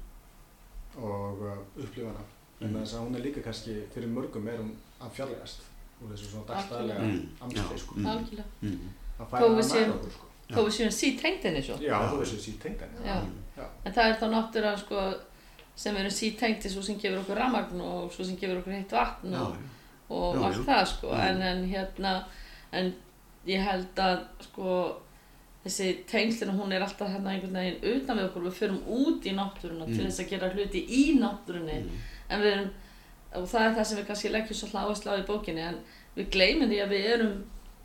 og uh, upplifa hana en Mm. þess að hún er líka kannski fyrir mörgum er hún að fjarlægast úr þessu svona dagstæðlega Mm. amstæð Já. sko. Mm. algjörlega Mm. að Þó færa við hana séum- nær okkur sko. Já. þó við séum sítengt henni svo já, þú veist þessi tengt henni Já. já, en það er þá náttúrulega sko sem eru sítengt svo sem gefur okkur ramagn og svo sem gefur okkur heitt vatn Já, og, já. Og Já, allt já. það sko en, en hérna en ég held að sko þessi tengslina hún er alltaf hérna einhvern veginn utan við okkur við förum út í náttúruna til Mm. þess að gera hluti í náttúrunni Mm. en við erum og það er það sem við kannski leggjum svolítið áherslu á í bókinni en við gleymum því að við erum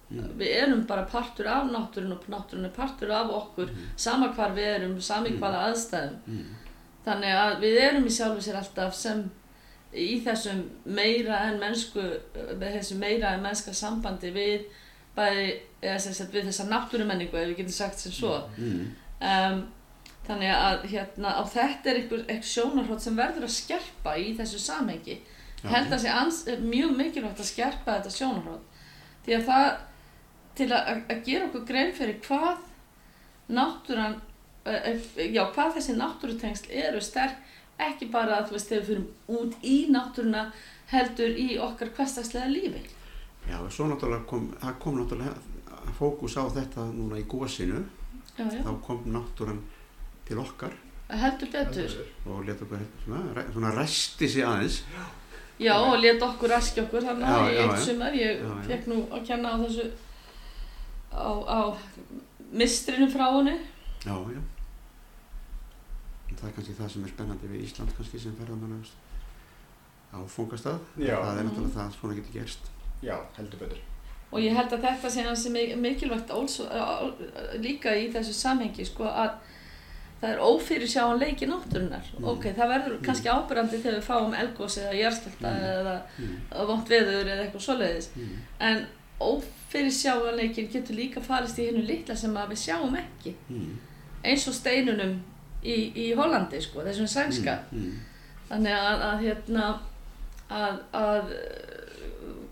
Mm. við erum bara partur af náttúrun og náttúrun er partur af okkur Mm. sama hvar við erum, sami Mm. hvaða aðstæðum Mm. þannig að við erum í sjálfu sér alltaf sem í þessum meira en mennsku þessu meira en mennska sambandi við bæði, eða sem sagt við þessa náttúrumenningu ef við getum sagt sem svo Mm. um, þannig að hérna á þetta er einhver, einhver sjónarhótt sem verður að skerpa í þessu samhengi Já. held að sé ans, mjög mikilvægt að skerpa þetta sjónarhótt því að það til að, að- að gera okkur grein fyrir hvað náttúran eh, eh, já, hvað þessi náttúrutengsl eru sterk ekki bara að þú veist þegar við fyrir út í náttúruna heldur í okkar hverstagslega lífi. Já, svo náttúrulega kom, það kom náttúrulega fókus á þetta núna í já, þá kom náttúran til okkar. Heldur betur. Og leta okkur svona, svona resti sig aðeins. já og let okkur raski okkur þannig að já, eitt sumar. Ég fekk nú að kenna á þessu á, á mistrinu frá henni Já, já. Það er kannski það sem er spennandi við Ísland kannski sem ferðamann áfungastað. Það er Mhm. náttúrulega það að svona getur gerst. já, heldur betur og ég held að þetta sé hansi mikilvægt also, líka í þessu samhengi sko að það er ófyrir sjáanleiki náttúrunar Mm. ok, það verður kannski ábyrrandi þegar við fáum elgós eða járskjölda Mm. eða Mm. vont veður eða eitthvað svoleiðis Mm. en ófyrir sjáanleikin getur líka falist í hennu litla sem að við sjáum ekki Mm. eins og steinunum í, í Hollandi sko, þessum sænska Mm. þannig að, að hérna að, að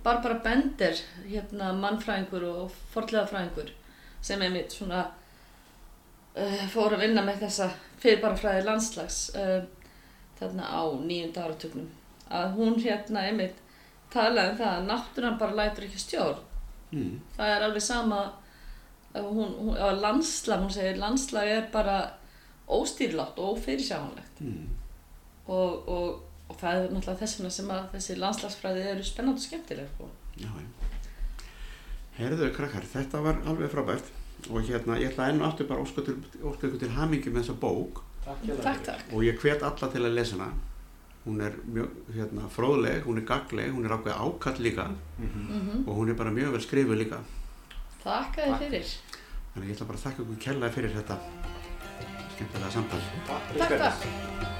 Barbara Bender hérna mannfræðingur og fornleðafræðingur sem er mitt svona uh, fór að vinna með þessa fyrirbarafræði landslags uh, þarna á nýjunda áratugnum að hún hérna einmitt talaði um það að náttúran bara lætur ekki stjórn Mm. það er alveg sama að hún, hún, landslag, hún segir landslag er bara óstýrlátt og ófyrirsjáanlegt Mm. og, og, og það er náttúrulega þess vegna sem að þessi landslagsfræði eru spennandi og skemmtileg sko. Já. Herðu, krakkar, þetta var alveg frábært og hérna, ég ætla enn og aftur bara óska til, til hamingi með þessa bók takk takk, takk og ég hvet alla til að lesa hana. Hún er mjög hérna, fróðleg, hún er gagleg, hún er ákveð ákall líka Mhm. mm og hún er bara mjög vel skrifuð líka. Takk að þið fyrir Þannig ég ætla bara að þakka ykkur kærlega fyrir þetta skemmtilega samtal. takk fyrir Takk, spennið. takk